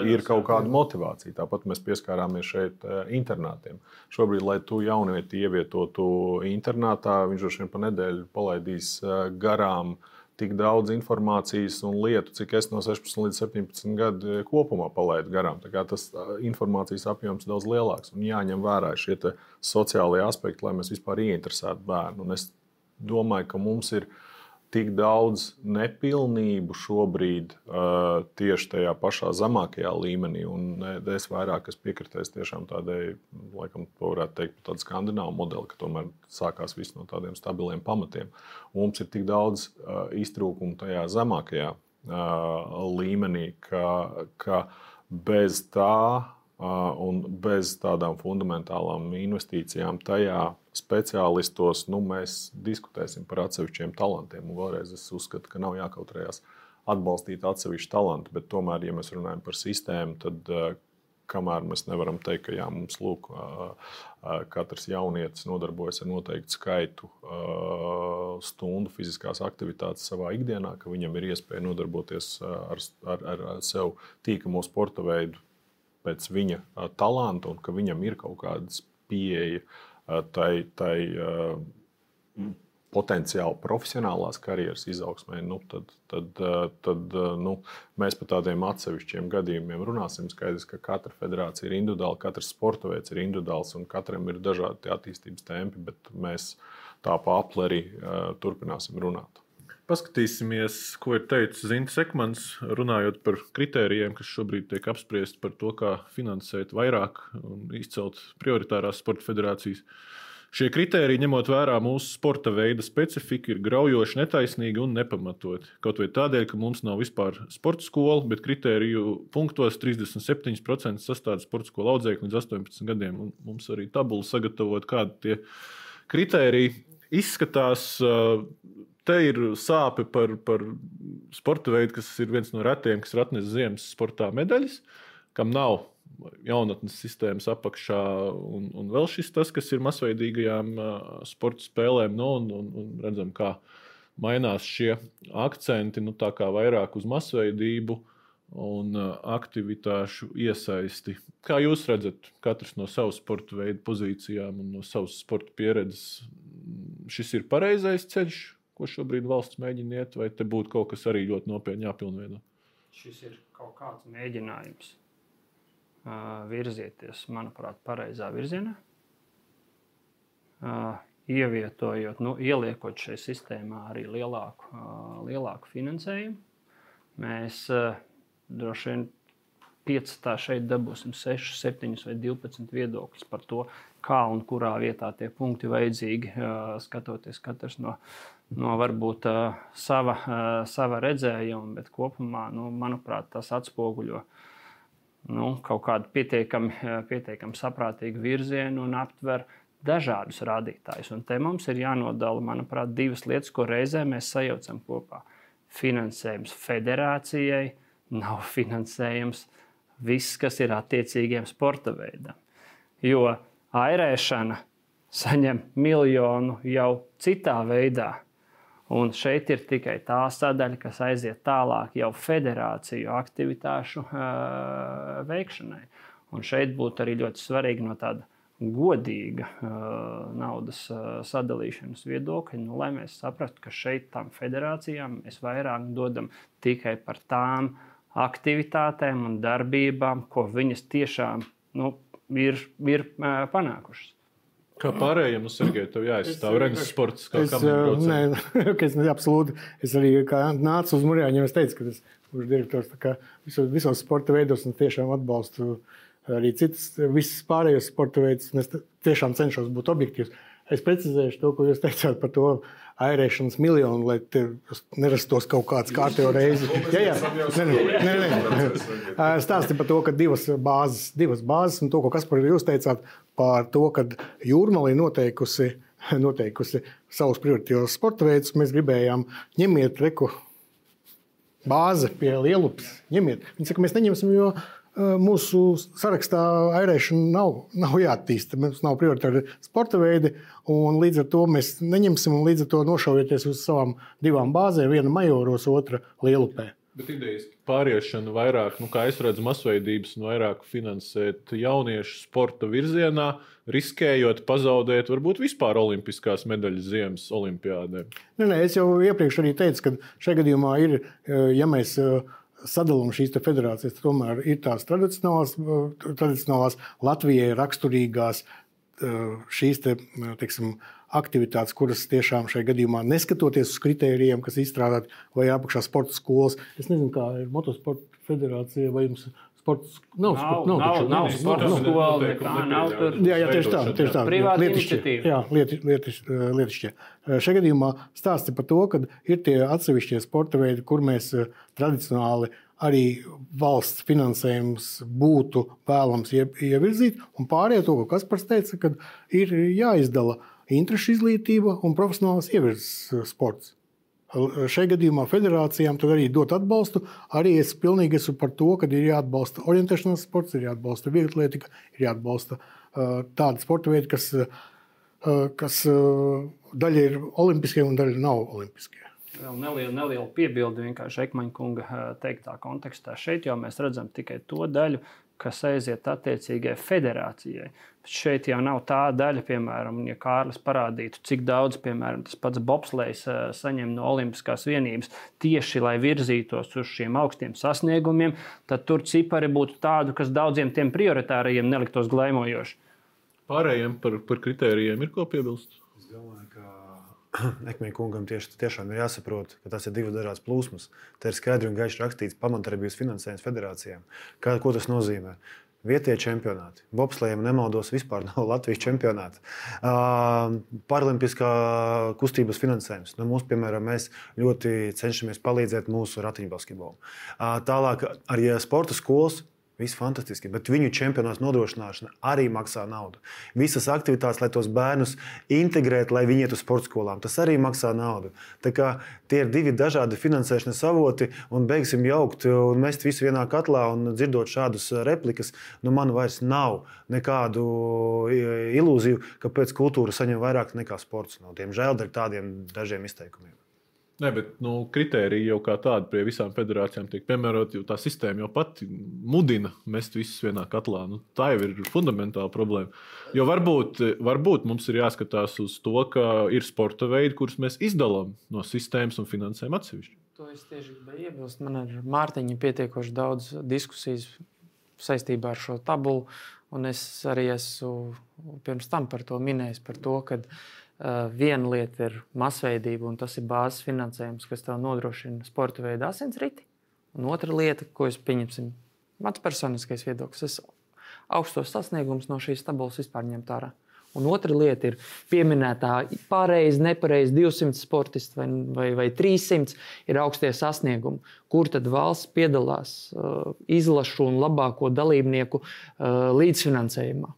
ir kaut kāda motivācija. Tāpat mēs pieskārāmies šeit internātiem. Šobrīd, lai tu jaunieti ievietotu internātā, viņš droši vien pa nedēļu palaidīs garām tik daudz informācijas un lietu, cik es no 16 līdz 17 gadu kopumā palaidu garām. Tas informācijas apjoms ir daudz lielāks un jāņem vērā šie sociālie aspekti, lai mēs vispār ieinteresētu bērnu. Un es domāju, ka mums ir tik daudz nepilnību šobrīd uh, tieši tajā pašā zemākajā līmenī. Un es vairāk piekritēju tiešām tādai, laikam, varētu teikt, tādu skandināvu modeli, ka tomēr sākās viss no tādiem stabiliem pamatiem. Un mums ir tik daudz uh, iztrūkumu tajā zemākajā uh, līmenī, ka, ka bez tā un bez tādām fundamentālām investīcijām tajā speciālistos nu, mēs diskutēsim par atsevišķiem talantiem. Un vēlreiz es uzskatu, ka nav jākautrējās atbalstīt atsevišķu talantu, bet tomēr, ja mēs runājam par sistēmu, tad kamēr mēs nevaram teikt, ka jā, mums lūk, katrs jaunietis nodarbojas ar noteiktu skaitu stundu fiziskās aktivitātes savā ikdienā, ka viņam ir iespēja nodarboties ar, ar, ar sev tīkamo sporta veidu pēc viņa talanta un ka viņam ir kaut kādas pieeja tai, tai potenciāli profesionālās karjeras izaugsmē, nu, tad, tad, tad nu, mēs par tādiem atsevišķiem gadījumiem runāsim. Skaidrs, ka katra federācija ir individuāla, katrs sporta veids ir individuāls un katram ir dažādi attīstības tempi, bet mēs tā pa apli arī uh, turpināsim runāt. Paskatīsimies, ko ir teicis Zintas Ekmans, runājot par kritērijiem, kas šobrīd tiek apspriesti par to, kā finansēt vairāk un izcelt prioritārās sporta federācijas. Šie kritēriji, ņemot vērā mūsu sporta veida specifiku, ir graujoši, netaisnīgi un nepamatoti. Kaut vai tādēļ, ka mums nav vispār sporta skola, bet kritēriju punktos 37% sastāv sporta skolu audzēkļi līdz 18 gadiem. Un mums arī tabula sagatavot, kādi tie kritēriji izskatās. Te ir sāpe par, par sporta veidu, kas ir viens no retiem, kas ir atnesis ziemas sportā medaļas, kam nav jaunatnes sistēmas apakšā, un, un vēl šis tas, kas ir masveidīgajām sporta spēlēm, nu, un, un, un redzam, kā mainās šie akcenti, nu, tā kā vairāk uz masveidību un aktivitāšu iesaisti. Kā jūs redzat, katrs no savas sporta veidu pozīcijām un no savas sporta pieredzes, šis ir pareizais ceļš, ko šobrīd valsts mēģina iet, vai te būtu kaut kas arī ļoti nopietni jāpilnveido? Šis ir kaut kāds mēģinājums uh, virzieties, manuprāt, pareizā virzienā. Uh, ievietojot, nu, ieliekot šajā sistēmā arī lielāku, uh, lielāku finansējumu, mēs uh, droši vien piecā šeit dabūsim 6, 7 vai 12 viedokļus par to, kā un kurā vietā tie punkti vajadzīgi, skatoties katrs no, no varbūt sava, sava redzējuma, bet kopumā, nu, manuprāt, tas atspoguļo nu, kaut kādu pietiekami, pietiekami saprātīgu virzienu un aptver dažādus rādītājus. Un te mums ir jānodala, manuprāt, divas lietas, ko reizē mēs sajaucam kopā. Finansējums federācijai nav finansējums uh, viss, kas ir attiecīgiem sporta veidam. Jo airēšana saņem miljonu jau citā veidā. Un šeit ir tikai tā sadaļa, kas aiziet tālāk jau federāciju aktivitāšu uh, veikšanai. Un šeit būtu arī ļoti svarīgi no tāda godīga uh, naudas uh, sadalīšanas viedokļa, nu, lai mēs saprastu, ka šeit tam federācijām mēs vairāk dodam tikai par tām aktivitātēm un darbībām, ko viņas tiešām nu, ir, ir panākušas. Kā pārējiem, nu, Sergei, tev jāizstāv Renes sports, kā es, nē, es, ne, absolūti. Es arī nācu uz Mūrjāņiem, es teicu, ka es būšu direktors visos, visos sporta veidos un tiešām atbalstu arī citas, visas pārējos sporta veidus. Es tiešām cenšos būt objektīvs. Es precizēšu to, ko jūs teicāt par to airēšanas miljonu, lai nerastos kaut kāds kārtībā reizi. Jā, jā, nē, nē, nē. Stāsti par to, ka divas bāzes, divas bāzes, un to, ko Kaspar jūs teicāt par to, ka jūrmalī noteikusi, noteikusi savus prioritīvos sporta veidus, mēs gribējām ņemiet reku bāzi pie lielupes. Ņemiet. Viņi saka, mēs neņemsim, jo mūsu sarakstā airēšana nav, nav jāattīsta. Mums nav prioritāri sporta veidi, un līdz ar to mēs neņemsim un līdz ar to nošaujieties uz savām divām bāzēm, viena majoros, otra lielupē. Bet idejas pāriešana vairāk, nu, kā es redzu, masveidības un vairāk finansēt jauniešu sporta virzienā, riskējot pazaudēt varbūt vispār olimpiskās medaļas ziemas olimpiādē. Nē, nē, es jau iepriekš arī teicu, ka šajā gadījumā ir, ja mēs sadalām šīs federācijas, tomēr ir tās tradicionālās, tradicionālās Latvijai raksturīgās šīs te, teiksim, aktivitātes, kuras tiešām šajā gadījumā, neskatoties uz kritērijiem, kas izstrādāti vai apakšā sporta skolas, es nezinu, kā ir motosporta federācija vai jums Sports nav, nav, nav, nav, nav sporta skola, nekā nav tur. Jā, jā tieši tā. Tieši tā. Privāta iniciatīva. Jā, lieti, lieti, lietišķie. Šajā gadījumā stāsti par to, ka ir tie atsevišķie sporta veidi, kur mēs tradicionāli arī valsts finansējums būtu vēlams ievirzīt, un pārējie to, ko Kaspars teica, ka ir jāizdala interešu izglītība un profesionāls ievirzes sports šai gadījumā federācijām arī dot atbalstu. Arī es pilnīgi esmu par to, ka ir jāatbalsta orientēšanās sports, ir jāatbalsta vieglatlētika, ir jāatbalsta uh, tādi sporta veidi, kas, uh, kas uh, daļa ir olimpiskie un daļa nav olimpiskie. Vēl neliela, neliela piebilde vienkārši Ekmaņa kunga teiktā kontekstā. Šeit jau mēs redzam tikai to daļu, kas aiziet attiecīgai federācijai. Šeit jau nav tā daļa, piemēram, ja Kārlis parādītu, cik daudz, piemēram, tas pats bobslēgs saņem no Olimpiskās vienības tieši lai virzītos uz šiem augstiem sasniegumiem, tad tur cipari būtu tādi, kas daudziem tiem prioritārajiem neliktos glaimojoši. Pārējiem par, par kritērijiem ir ko piebilst? Es domāju, ka Ekmēņa kungam tieši tiešām ir jāsaprot, ka tas ir divas dažādas plūsmas. Te ir skaidri un gaiši rakstīts pamatdarbības finansējums federācijām. Kā, ko tas nozīmē? Vietējie čempionāti. Bobslēgam nemaldos, vispār nav Latvijas čempionāta. Uh, Paralimpiskā kustības finansējums. Nu, mums, piemēram, mēs ļoti cenšamies palīdzēt mūsu ratiņbasketbolam. Uh, tālāk arī sporta skolas Viss fantastiski, bet viņu čempionāts nodrošināšana arī maksā naudu. Visas aktivitātes, lai tos bērnus integrētu, lai viņi iet uz sporta skolām, tas arī maksā naudu. Tie ir divi dažādi finansēšanas avoti, un beigsim jaukt un mest visu vienā katlā. Dzirdot šādus replikas, nu man vairs nav nekādu ilūziju, ka pēc kultūra saņem vairāk nekā sports. No, diemžēl dēļ tādiem dažiem izteikumiem. Nē, bet nu, kritēriji jau kā tādi pie visām federācijām tiek piemēroti, jo tā sistēma jau pati mudina mest visus vienā katlā. Nu, tā jau ir fundamentāla problēma. Jo varbūt, varbūt mums ir jāskatās uz to, ka ir sporta veidi, kurus mēs izdalām no sistēmas un finansējam atsevišķi. To es tieši gribēju iebilst. Man ar Mārtiņu pietiekoši daudz diskusijas saistībā ar šo tabulu, un es arī esmu pirms tam par to minējis, par to, ka Uh, viena lieta ir masveidība, un tas ir bāzes finansējums, kas tev nodrošina sporta veidu asinsriti. Un otra lieta, ko es pieņemsim, mans personiskais viedoklis, es augstos sasniegumus no šīs tabulas vispār ņemt ārā. Un otra lieta ir pieminētā pareizi, nepareizi 200 sportisti vai, vai, vai 300 ir augstie sasniegumi, kur tad valsts piedalās uh, izlašu un labāko dalībnieku uh, līdzfinansējumā.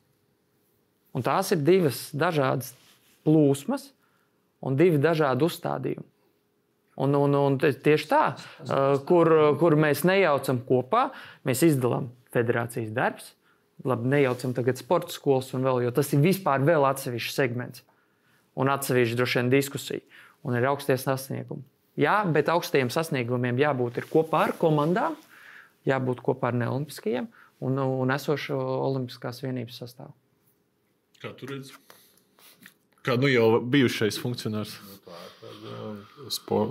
Un tās ir divas dažādas plūsmas un divi dažādi uzstādījumi. Un, un, un tieši tā, kur, kur mēs nejaucam kopā, mēs izdalām federācijas darbs. Labi, nejaucam tagad sporta skolas un vēl, jo tas ir vispār vēl atsevišķs segments un atsevišķa droši vien diskusija. Un ir augstie sasniegumi. Jā, bet augstajiem sasniegumiem jābūt kopā ar komandām, jābūt kopā ar neolimpiskajiem un, un esošo Olimpiskās vienības sastāvu. Kā tur redzat? Kā nu jau bijušais funkcionārs. Spor,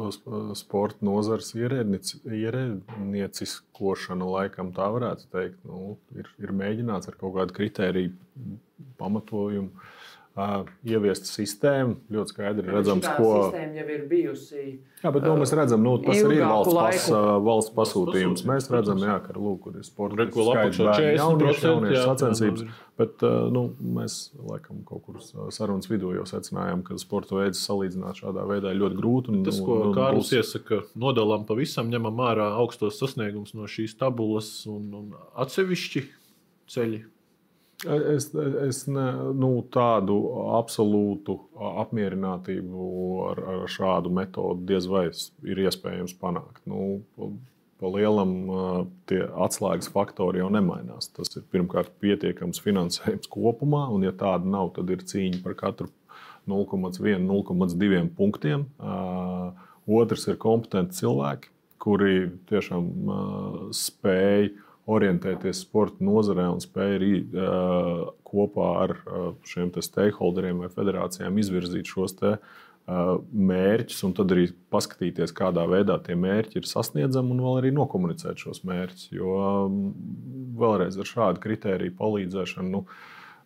sporta nozars ierēdnieciskošana, laikam tā varētu teikt, nu, ir, ir mēģināts ar kaut kādu kritēriju pamatojumu uh, ieviest sistēmu. Ļoti skaidri redzams, ko. Sistēma jau ir bijusi. Jā, bet nu, mēs redzam, nu, tas arī ir valsts, pas, valsts pasūtījums. Mēs redzam, jā, ka lūk, ir sporta jauniešu sacensības. Bet nu, mēs laikam kaut kur sarunas vidū jau secinājām, ka sporta veids salīdzināt šādā veidā ir ļoti grūti. Un, tas, ko un, Kārlis būs... iesaka, nodalām pavisam, ņemam ārā augstos sasniegumus no šīs tabulas un, un atsevišķi ceļi Es, es ne, nu, tādu absolūtu apmierinātību ar, ar šādu metodi diez vai ir iespējams panākt. Nu, pa lielam tie atslēgas faktori jau nemainās. Tas ir pirmkārt pietiekams finansējums kopumā, un, ja tāda nav, tad ir cīņa par katru 0,1, 0,2 punktiem. Otrs ir kompetenti cilvēki, kuri tiešām spēj orientēties sporta nozarē un spēja arī uh, kopā ar uh, šiem stakeholderiem vai federācijām izvirzīt šos te, uh, mērķus, un tad arī paskatīties, kādā veidā tie mērķi ir sasniedzami, un vēl arī nokomunicēt šos mērķus. Jo um, vēlreiz ar šādu kritēriju palīdzēšanu. Nu,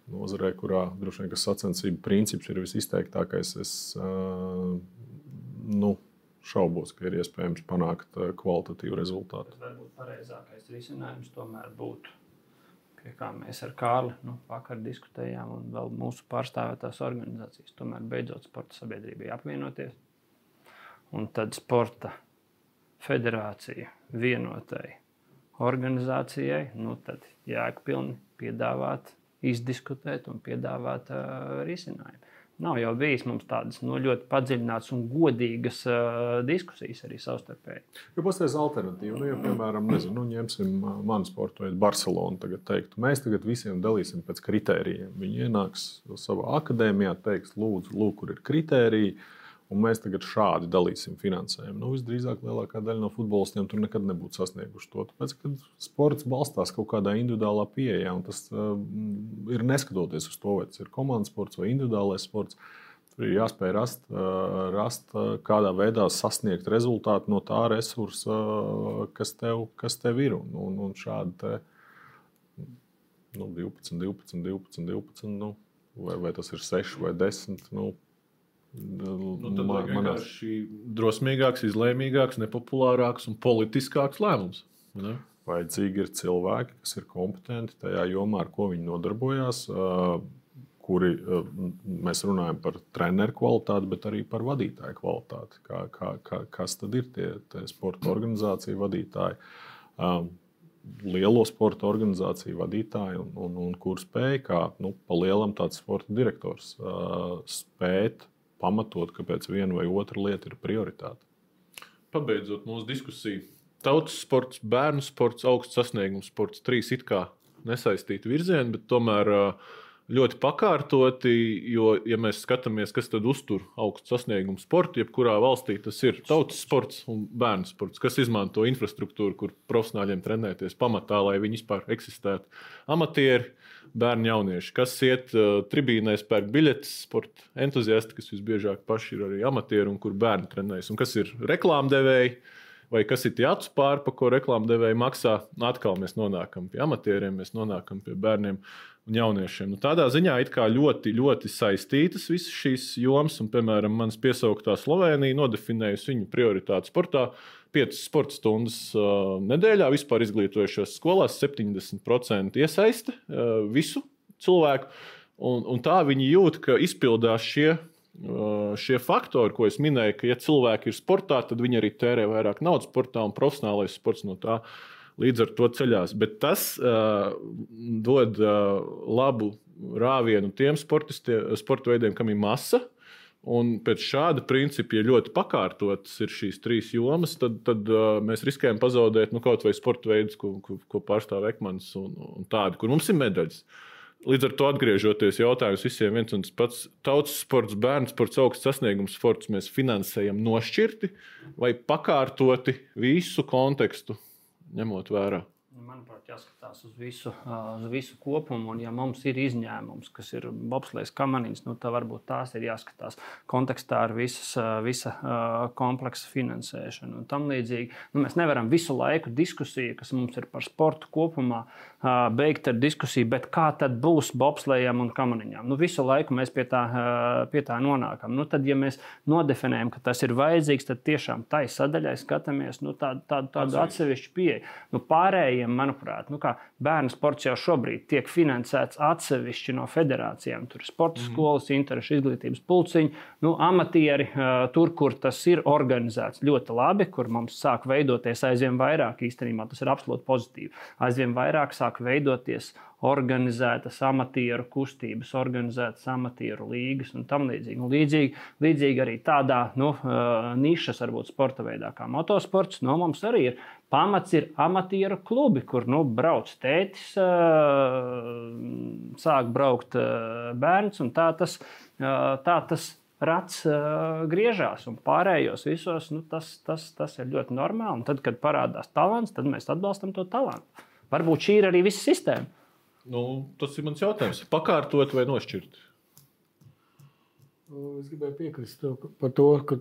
Nozarē, kurā droši vien sacensību princips ir visizteiktākais, es uh, nu, šaubos, ka ir iespējams panākt uh, kvalitatīvu rezultātu. Varbūt pareizākais risinājums tomēr būtu, pie kā mēs ar Kārli nu, vakar diskutējām, un vēl mūsu pārstāvētās organizācijas. Tomēr beidzot sporta sabiedrībai apvienoties. Un tad sporta federācija vienotai organizācijai, nu tad jēgpilni piedāvāt, izdiskutēt un piedāvāt uh, risinājumu. Nav jau bijis mums tādas nu, ļoti padziļinātas un godīgas uh, diskusijas arī savstarpēji. Ja pastāvēs alternatīva, nu, ja, piemēram, nezinu, nu, ņemsim manu sporta veidu, Barcelonu, tagad teiktu, mēs tagad visiem dalīsim pēc kritērijiem. Viņi ienāks savā akadēmijā, teiks, lūdzu, lūk, kur ir kritēriji. Un mēs tagad šādi dalīsim finansējumu. Nu, visdrīzāk lielākā daļa no futbolistiem tur nekad nebūtu sasnieguši to. Tāpēc, ka sports balstās kaut kādā individuālā pieejā, un tas uh, ir neskatoties uz to, vai tas ir komandas sports vai individuālais sports. Tur ir jāspēj rast, uh, rast uh, kādā veidā sasniegt rezultātu no tā resursa, uh, kas tev, kas tev ir. Un, un, un šādi te, nu, 12, 12, 12, 12 nu, vai, vai tas ir 6 vai 10. Nu, Nu, tad man, manās... drosmīgāks, izlēmīgāks, nepopulārāks un politiskāks lēmums. Ne? Vajadzīgi ir cilvēki, kas ir kompetenti tajā jomā, ar ko viņi nodarbojās. Kuri mēs runājam par treneru kvalitāti, bet arī par vadītāju kvalitāti. Kā, kā, kā, kas tad ir tie, tie sporta organizāciju vadītāji? lielo sporta organizāciju vadītāji, un, un, un kur spēja, kā nu, pa lielam tāds sporta direktors, spēt pamatot, kāpēc viena vai otra lieta ir prioritāte. Pabeidzot mūsu diskusiju, tautas sports, bērnu sports, augsts sasniegums sports, trīs it kā nesaistīti virzieni, bet tomēr ļoti pakārtoti. Jo, ja mēs skatāmies, kas tad uztur augstu sasniegumu sportu, jebkurā valstī tas ir tautas sports un bērnu sports, kas izmanto infrastruktūru, kur profesionāļiem trenēties pamatā, lai viņi vispār eksistētu. Amatieri, bērni, jaunieši, kas iet uh, tribīnēs, pērk biļetes, sporta entuziasti, kas visbiežāk paši ir arī amatieri un kur bērni trenējas, un kas ir reklāmdevēji. Vai kas ir tie acu pāri, pa ko reklāmdevēji maksā? Atkal mēs nonākam pie amatieriem, mēs nonākam pie bērniem un jauniešiem. Nu, tādā ziņā ir ļoti, ļoti saistītas visas šīs jomas, un, piemēram, manas piesauktā Slovenija nodefinējusi viņu prioritāti sportā. 5 sporta stundas uh, nedēļā vispār izglītojušās skolās 70% iesaiste uh, visu cilvēku. Un, un tā viņi jūt, ka izpildās šie, uh, šie faktori, ko es minēju, ka, ja cilvēki ir sportā, tad viņi arī tērē vairāk naudas sportā un profesionālais sports no tā līdz ar to ceļās. Bet tas uh, dod uh, labu rāvienu tiem sporta veidiem, kam ir masa. Un pēc šāda principa, ja ļoti pakārtotas ir šīs trīs jomas, tad, tad uh, mēs riskējam pazaudēt nu, kaut vai sporta veidus, ko, ko, ko pārstāv Ekmans un, un tādi, kur mums ir medaļas. Līdz ar to atgriežoties jautājums visiem viens un tas pats tautas sports, bērnu sports, augsts sasniegums sports mēs finansējam nošķirti vai pakārtoti visu kontekstu ņemot vērā. Manuprāt, jāskatās uz visu, uz visu kopumu. Un, ja mums ir izņēmums, kas ir bobslēgs kamaniņš, nu, tad varbūt tās ir jāskatās kontekstā ar visas, visa kompleksa finansēšanu un tam līdzīgi. Nu, mēs nevaram visu laiku diskusiju, kas mums ir par sportu kopumā, beigt ar diskusiju, bet kā tad būs bobslējam un kamaniņām. Nu, visu laiku mēs pie tā, pie tā nonākam. Nu, tad, ja mēs nodefinējam, ka tas ir vajadzīgs, tad tiešām tai sadaļai skatāmies nu, tādu, tādu, tādu atsevišķu pieeju. Nu, pārējiem, manuprāt, nu, bērnu sports jau šobrīd tiek finansēts atsevišķi no federācijām. Tur ir sporta mm. skolas, interešu izglītības pulciņi, nu, amatieri, tur, kur tas ir organizēts ļoti labi, kur mums sāk veidoties aizvien vairāk. Īstenībā tas ir absolūti pozitīvi. Aizvien vairāk sāk veidoties organizētas amatieru kustības, organizētas amatieru līgas un tam līdzīgi. Nu, līdzīgi, līdzīgi arī tādā nu, nišas, varbūt sporta veidā kā motosports, no mums arī ir. Pamats ir amatieru klubi, kur nu, brauc tētis, sāk braukt bērns, un tā tas, tā tas rats uh, griežās, un pārējos visos nu, tas, tas, tas ir ļoti normāli. Un tad, kad parādās talants, tad mēs atbalstam to talantu. Varbūt šī ir arī visa sistēma. Nu, tas ir mans jautājums. Pakārtot vai nošķirt? Nu, es gribēju piekrist par to, ka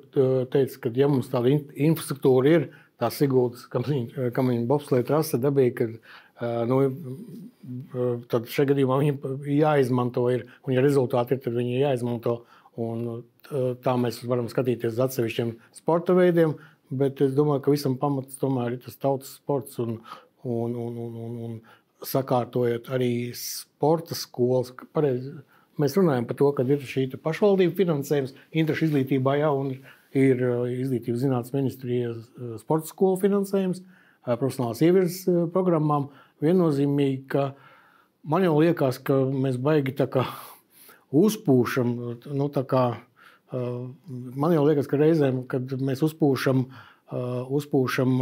teica, ka ja mums tāda infrastruktūra ir, tā Sigūdas kamiņa bobslēja trase dabīga, ka nu, tad šajā gadījumā viņi jāizmanto, ir, un ja rezultāti ir, tad viņi jāizmanto. Un, tā mēs varam skatīties uz atsevišķiem sporta veidiem, bet es domāju, ka visam pamats tomēr ir tas tautas sports. Un, un, un, un, un, un sakārtojot arī sporta skolas. Pareiz, mēs runājam par to, ka ir šī pašvaldība finansējums, interešu izglītībā jau ir uh, izglītības zinātnes ministrijas uh, sporta skolu finansējums, uh, profesionālās ievirzes programmām. Viennozīmīgi, ka man jau liekas, ka mēs baigi tā kā uzpūšam. Nu, tā kā, man jau liekas, ka reizēm, kad mēs uzpūšam, uzpūšam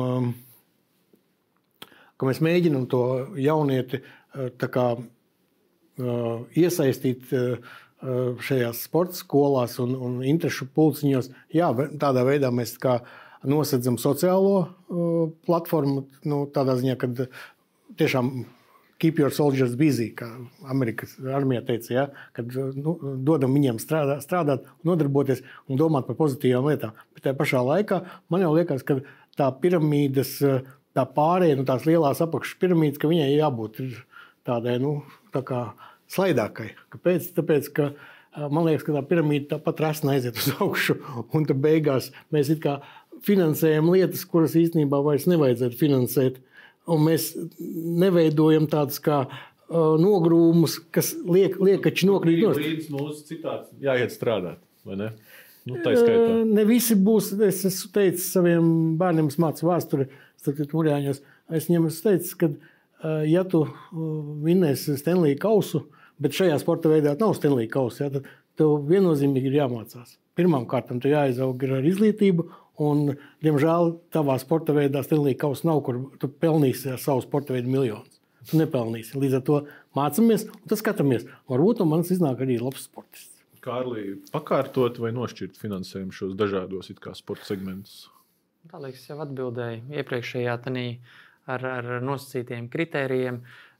ka mēs mēģinām to jaunieti kā, iesaistīt šajās sporta skolās un, un interešu pulciņos. Jā, tādā veidā mēs nosacām sociālo uh, platformu, nu, tādā ziņā, ka tiešām keep your soldiers busy, kā Amerikas armija teica, ja, kad nu, dodam viņiem strādā, strādāt, nodarboties un domāt par pozitīvām lietām. Bet tajā pašā laikā man jau liekas, ka tā piramīdas, tā pārējai, nu, tās lielās apakšpiramīdas, ka viņai jābūt tādai nu, tā kā slaidākai. Kāpēc? Tāpēc, ka man liekas, ka tā piramīda tāpat resna aiziet uz augšu, un tad beigās mēs finansējam lietas, kuras īstenībā vairs nevajadzētu finansēt. Uh, un mēs neveidojam tādus kā uh, nogrūmus, kas liek, liekači nokrīt no zemes. Mūsu citāts jāiet strādāt, vai ne? Nu, uh, ne visi būs. Es esmu teicis saviem bērniem, mācīju vēsturi, starp mūrjāņos. Es viņiem teicis, ka, ja tu vinnēsi Stanley kausu, bet šajā sporta veidā nav Stanley kausa, ja, tad tev viennozīmīgi ir jāmācās. Pirmkārt, tam jāizaug ar izglītību, Un, diemžēl tavā sporta veidā Stanley Kausa nav, kur tu pelnīsi ar savu sporta veidu miljonus. Tu nepelnīsi. Līdz ar to mācāmies un tad skatāmies. Varbūt no manis iznāk arī labs sportists. Kārlī, pakārtot vai nošķirt finansējumu šos dažādos sporta segmentus? Tā liekas, jau atbildēju iepriekšējā tanī ar, ar nosacītiem kritērijiem,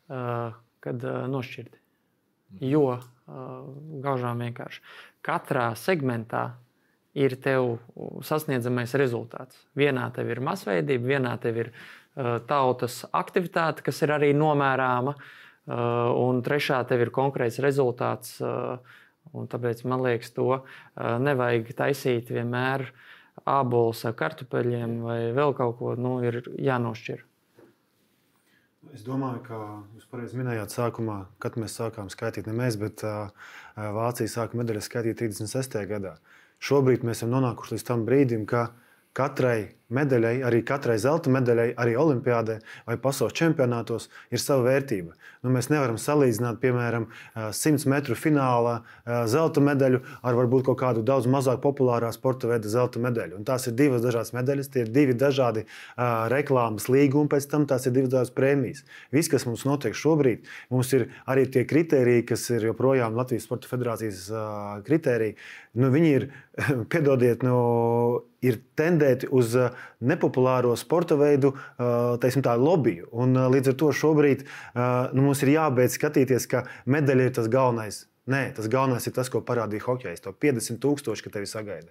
kad nošķirt. Mhm. Jo gaužām vienkārši katrā segmentā ir tev sasniedzamais rezultāts. Vienā tev ir masveidība, vienā tev ir uh, tautas aktivitāte, kas ir arī nomērāma, uh, un trešā tev ir konkrēts rezultāts. Uh, tāpēc man liekas, to uh, nevajag taisīt vienmēr ābolus ar kartupeļiem vai vēl kaut ko, nu, ir jānošķir. Es domāju, ka jūs pareizi minējāt, sākumā, kad mēs sākām skaitīt, ne mēs, bet uh, Vācija sāka medaļas skaitīt 36. gadā. Šobrīd mēs esam nonākuši līdz tam brīdim, ka katrai medaļai, arī katrai zelta medaļai, arī olimpiādē vai pasaules čempionātos ir sava vērtība. Nu, mēs nevaram salīdzināt, piemēram, 100 metru finālā zelta medaļu ar varbūt kaut kādu daudz mazāk populārā sporta veida zelta medaļu. Un tās ir divas dažādas medaļas, tie ir divi dažādi uh, reklāmas līgumi, pēc tam tās ir divas dažādas prēmijas. Viss, kas mums notiek šobrīd, mums ir arī tie kriteriji, kas ir joprojām Latvijas Sporta Federācijas uh, kriteriji. Nu, viņi ir, piedodiet, nu, ir tendēti uz uh, nepopulāro sporta veidu teiksim, lobiju. Un, līdz ar to šobrīd nu, mums ir jābeidz skatīties, ka medaļa ir tas galvenais. Nē, tas galvenais ir tas, ko parādīja hockey. To 50 tūkstoši, ka tevi sagaida.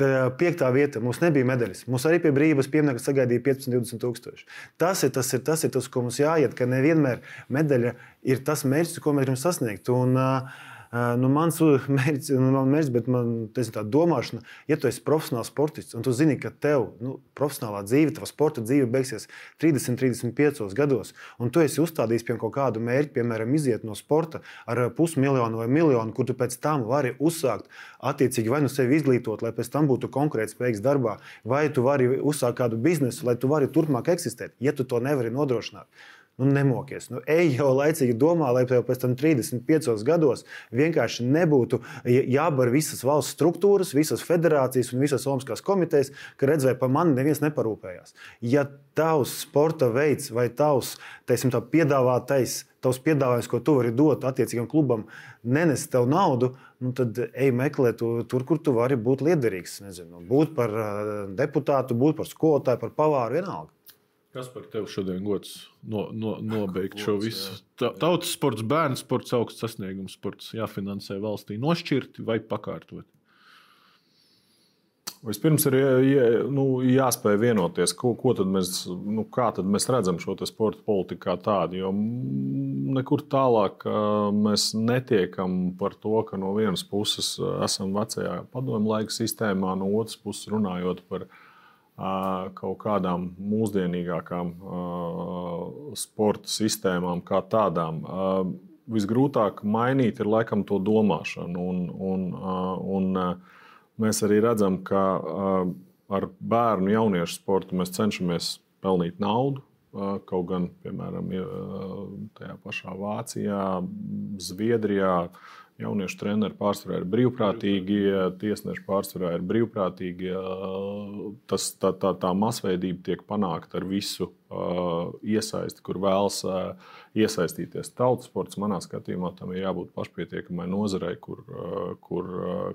Tā piektā vieta mums nebija medaļas. Mums arī pie brīvības pieminiekta sagaidīja 15, 20 tūkstoši. Tas ir tas, ir, tas ir tas, ko mums jāiet, ka nevienmēr medaļa ir tas mērķis, ko mēs gribam sasniegt. Un, uh, nu, mans mērķis, nu, man mērķis, bet man ir tāda domāšana, ja tu esi profesionāls sportists un tu zini, ka tev nu, profesionālā dzīve, tava sporta dzīve beigsies 30, 35 gados, un tu esi uzstādījis pie kaut kādu mērķi, piemēram, iziet no sporta ar pusmiljonu vai miljonu, kur tu pēc tam vari uzsākt attiecīgi vai nu sevi izglītot, lai pēc tam būtu konkurētspējīgs darbā, vai tu vari uzsākt kādu biznesu, lai tu vari turpmāk eksistēt, ja tu to nevari nodrošināt nu, nemokies. Nu, ej jau laicīgi domā, lai tev pēc tam 35 gados vienkārši nebūtu jābar visas valsts struktūras, visas federācijas un visas Olimpiskās komitejas, ka redz, vai par mani neviens neparūpējās. Ja tavs sporta veids vai tavs teiksim, tā piedāvātais, tavs piedāvājums, ko tu vari dot attiecīgam klubam, nenes tev naudu, nu tad ej meklēt tur, kur tu vari būt liederīgs. Nezinu, būt par deputātu, būt par skolotāju, par pavāru, vienalga. Kas par tevi šodien gods no, no, nobeigt šo visu? Jā. Tautas sports, bērnu sports, augsts sasniegums sports jāfinansē valstī nošķirti vai pakārtot? Vispirms ir jā, nu, jāspēj vienoties, ko, ko tad mēs, nu, tad mēs redzam šo sporta politiku kā tādu. Jo nekur tālāk mēs netiekam par to, ka no vienas puses esam vecajā padomu laika sistēmā, no otras puses runājot par viņa kaut kādām mūsdienīgākām sporta sistēmām, kā tādām. Visgrūtāk mainīt ir laikam to domāšanu. Un, un, un mēs arī redzam, ka ar bērnu jauniešu sportu mēs cenšamies pelnīt naudu. Kaut gan, piemēram, tajā pašā Vācijā, Zviedrijā, Jauniešu treneri pārsvarā ir brīvprātīgi, tiesneši pārsvarā ir brīvprātīgi. Tas, tā, tā, tā masveidība tiek panākta ar visu iesaisti, kur vēlas iesaistīties. Tautas sports, manā skatījumā, tam ir jābūt pašpietiekamai nozarei, kur, kur,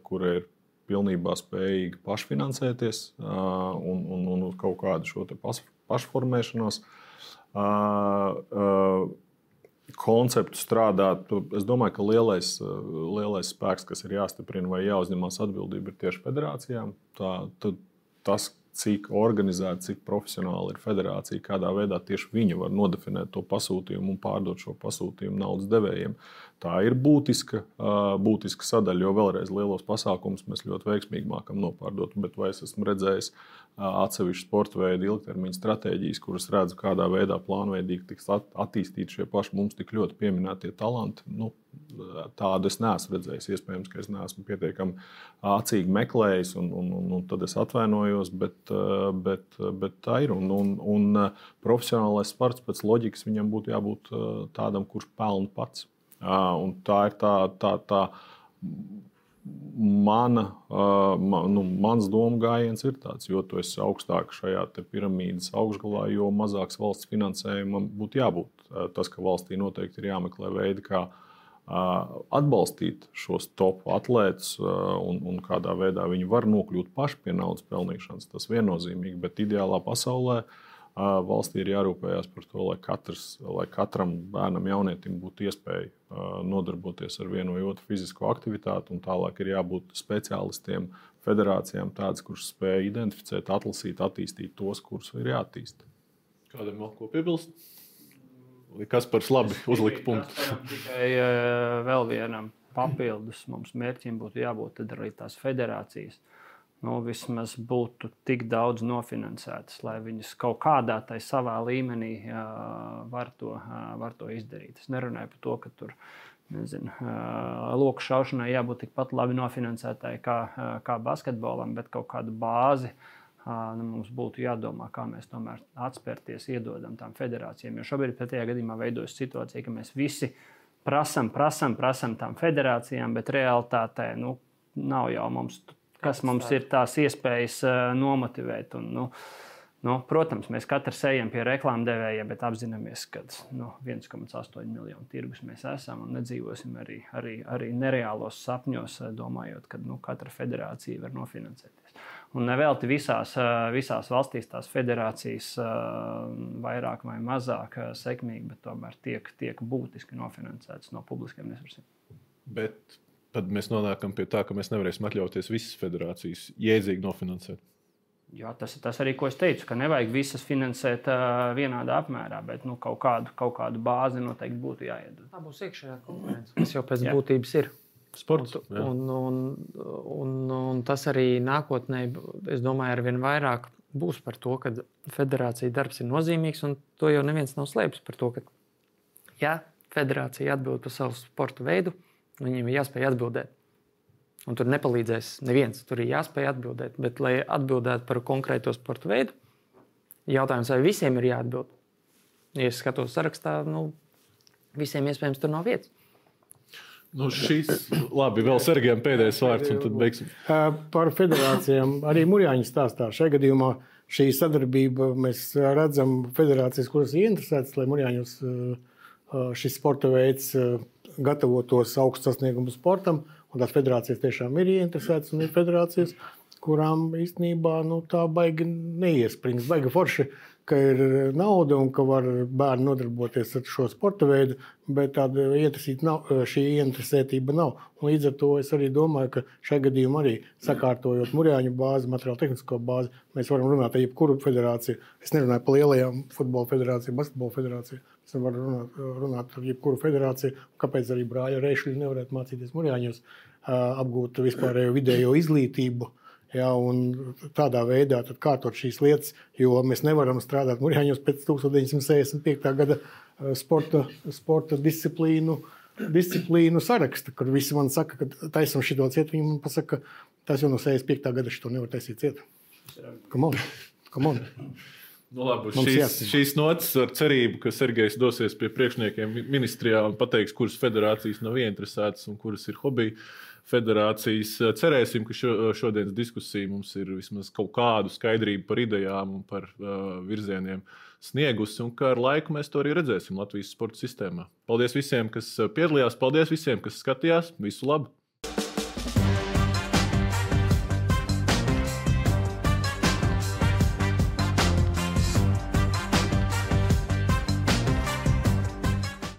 kur ir pilnībā spējīgi pašfinansēties un, un, un uz kaut kādu šo pašformēšanos. Uh, uh, konceptu strādāt. Es domāju, ka lielais, lielais spēks, kas ir jāstiprina vai jāuzņemas atbildība, ir tieši federācijām. Tā, tas, cik organizēta, cik profesionāli ir federācija, kādā veidā tieši viņi var nodefinēt to pasūtījumu un pārdot šo pasūtījumu naudas devējiem. Tā ir būtiska, būtiska sadaļa, jo vēlreiz lielos pasākumus mēs ļoti veiksmīgi mākam nopārdot. Bet vai es esmu redzējis atsevišķu sporta veidu ilgtermiņa stratēģijas, kuras redzu, kādā veidā plānveidīgi tiks attīstīti šie paši mums tik ļoti pieminētie talanti? Nu, tādu es neesmu redzējis. Iespējams, ka es neesmu pietiekami acīgi meklējis, un, un, un, un tad es atvainojos, bet, bet, bet tā ir. Un, un, un profesionālais sports pēc loģikas viņam būtu jābūt tādam, kurš pelna pats. Un tā ir tā, tā, tā mana, man, nu, mans domu gājiens ir tāds, jo tu esi augstāk šajā piramīdas augšgalā, jo mazāks valsts finansējumam būtu jābūt. Tas, ka valstī noteikti ir jāmeklē veidi, kā atbalstīt šos top atlētus un, un kādā veidā viņi var nokļūt paši pie naudas pelnīšanas. Tas viennozīmīgi, bet ideālā pasaulē uh, valstī ir jārūpējas par to, lai, katrs, lai katram bērnam, jaunietim būtu iespēja nodarboties ar vienu vai otru fizisko aktivitāti, un tālāk ir jābūt speciālistiem, federācijām, tādas, kuras spēj identificēt, atlasīt, attīstīt tos, kurus ir jāattīst. Kādam vēl ko piebilst? Kas par labi uzlika punktu? Tikai vēl vienam papildus mums mērķim būtu jābūt arī tās federācijas nu, vismaz būtu tik daudz nofinansētas, lai viņas kaut kādā tai savā līmenī uh, var, to, uh, var to izdarīt. Es nerunāju par to, ka tur nezinu, uh, loku šaušanai jābūt tikpat labi nofinansētai kā, uh, kā basketbolam, bet kaut kādu bāzi. Uh, nu, mums būtu jādomā, kā mēs tomēr atspērties, iedodam tām federācijām. Jo šobrīd pretējā gadījumā veidojas situācija, ka mēs visi prasām, prasām, prasām tām federācijām, bet realitātē nu, nav jau mums kas mums ir tās iespējas uh, nomotivēt. Un, nu, Nu, protams, mēs katrs ejam pie reklāmdevējiem, bet apzināmies, ka nu, 1,8 miljonu tirgus mēs esam un nedzīvosim arī, arī, arī nereālos sapņos, domājot, ka nu, katra federācija var nofinansēties. Un nevelti visās, visās valstīs tās federācijas vairāk vai mazāk sekmīgi, bet tomēr tiek, tiek būtiski nofinansētas no publiskiem resursiem. Bet tad mēs nonākam pie tā, ka mēs nevarēsim atļauties visas federācijas jēdzīgi nofinansēt. Jā, tas ir tas arī, ko es teicu, ka nevajag visas finansēt uh, vienādā apmērā, bet nu, kaut, kādu, kaut kādu bāzi noteikti būtu jāiedod. Tā būs iekšējā konkurence, kas jau pēc jā. būtības ir. Sports, un, un, un, un, un tas arī nākotnē, es domāju, ar vien vairāk būs par to, ka federācija darbs ir nozīmīgs, un to jau neviens nav slēpis par to, ka, ja federācija atbild par savu sporta veidu, Viņiem ir jāspēj atbildēt. Un tur nepalīdzēs neviens. Tur ir jāspēj atbildēt. Bet, lai atbildētu par konkrēto sporta veidu, jautājums, vai visiem ir jāatbild. Ja es skatos sarakstā, nu, visiem iespējams tur nav vietas. Nu, šis, labi, vēl Sergejam pēdējais vārds, un tad beigsim. Par federācijām arī Mūrjāņa stāstā. Šajā gadījumā šī sadarbība mēs redzam federācijas, kuras ir interesētas, lai Mūrjāņos šis sporta veids gatavotos augstu sasniegumu sportam. Tās federācijas tiešām ir ieinteresētas un ir federācijas, kurām īstenībā nu, tā baigi neiesprings. Baigi forši, ka ir nauda un ka var bērni nodarboties ar šo sporta veidu, bet tāda nav, šī ieinteresētība nav. Un līdz ar to es arī domāju, ka šajā gadījumā arī sakārtojot mūrjāņu bāzi, materiālu tehnisko bāzi, mēs varam runāt ar jebkuru federāciju. Es nerunāju par lielajām futbola federācijām, basketbola federācijām. Es varu runāt, runāt ar jebkuru federāciju, kāpēc arī brāļa Reišļi nevarētu mācīties Mūrjāņos, apgūt vispārējo vidējo izglītību. Ja, tādā veidā kārtot šīs lietas, jo mēs nevaram strādāt Mūrjāņos pēc 1965. gada sporta, sporta disciplīnu, disciplīnu saraksta, kur visi man saka, ka taisam šito cietu. Viņi man pasaka, tas jau no 65. gada šito nevar taisīt cietu. Come on, come on. Nu, labi, šīs, šīs nots ar cerību, ka Sergejs dosies pie priekšniekiem ministrijā un pateiks, kuras federācijas nav ieinteresētas un kuras ir hobija federācijas. Cerēsim, ka šo, šodienas diskusija mums ir vismaz kaut kādu skaidrību par idejām un par uh, virzieniem sniegusi, un ka ar laiku mēs to arī redzēsim Latvijas sporta sistēmā. Paldies visiem, kas piedalījās, paldies visiem, kas skatījās. Visu labu!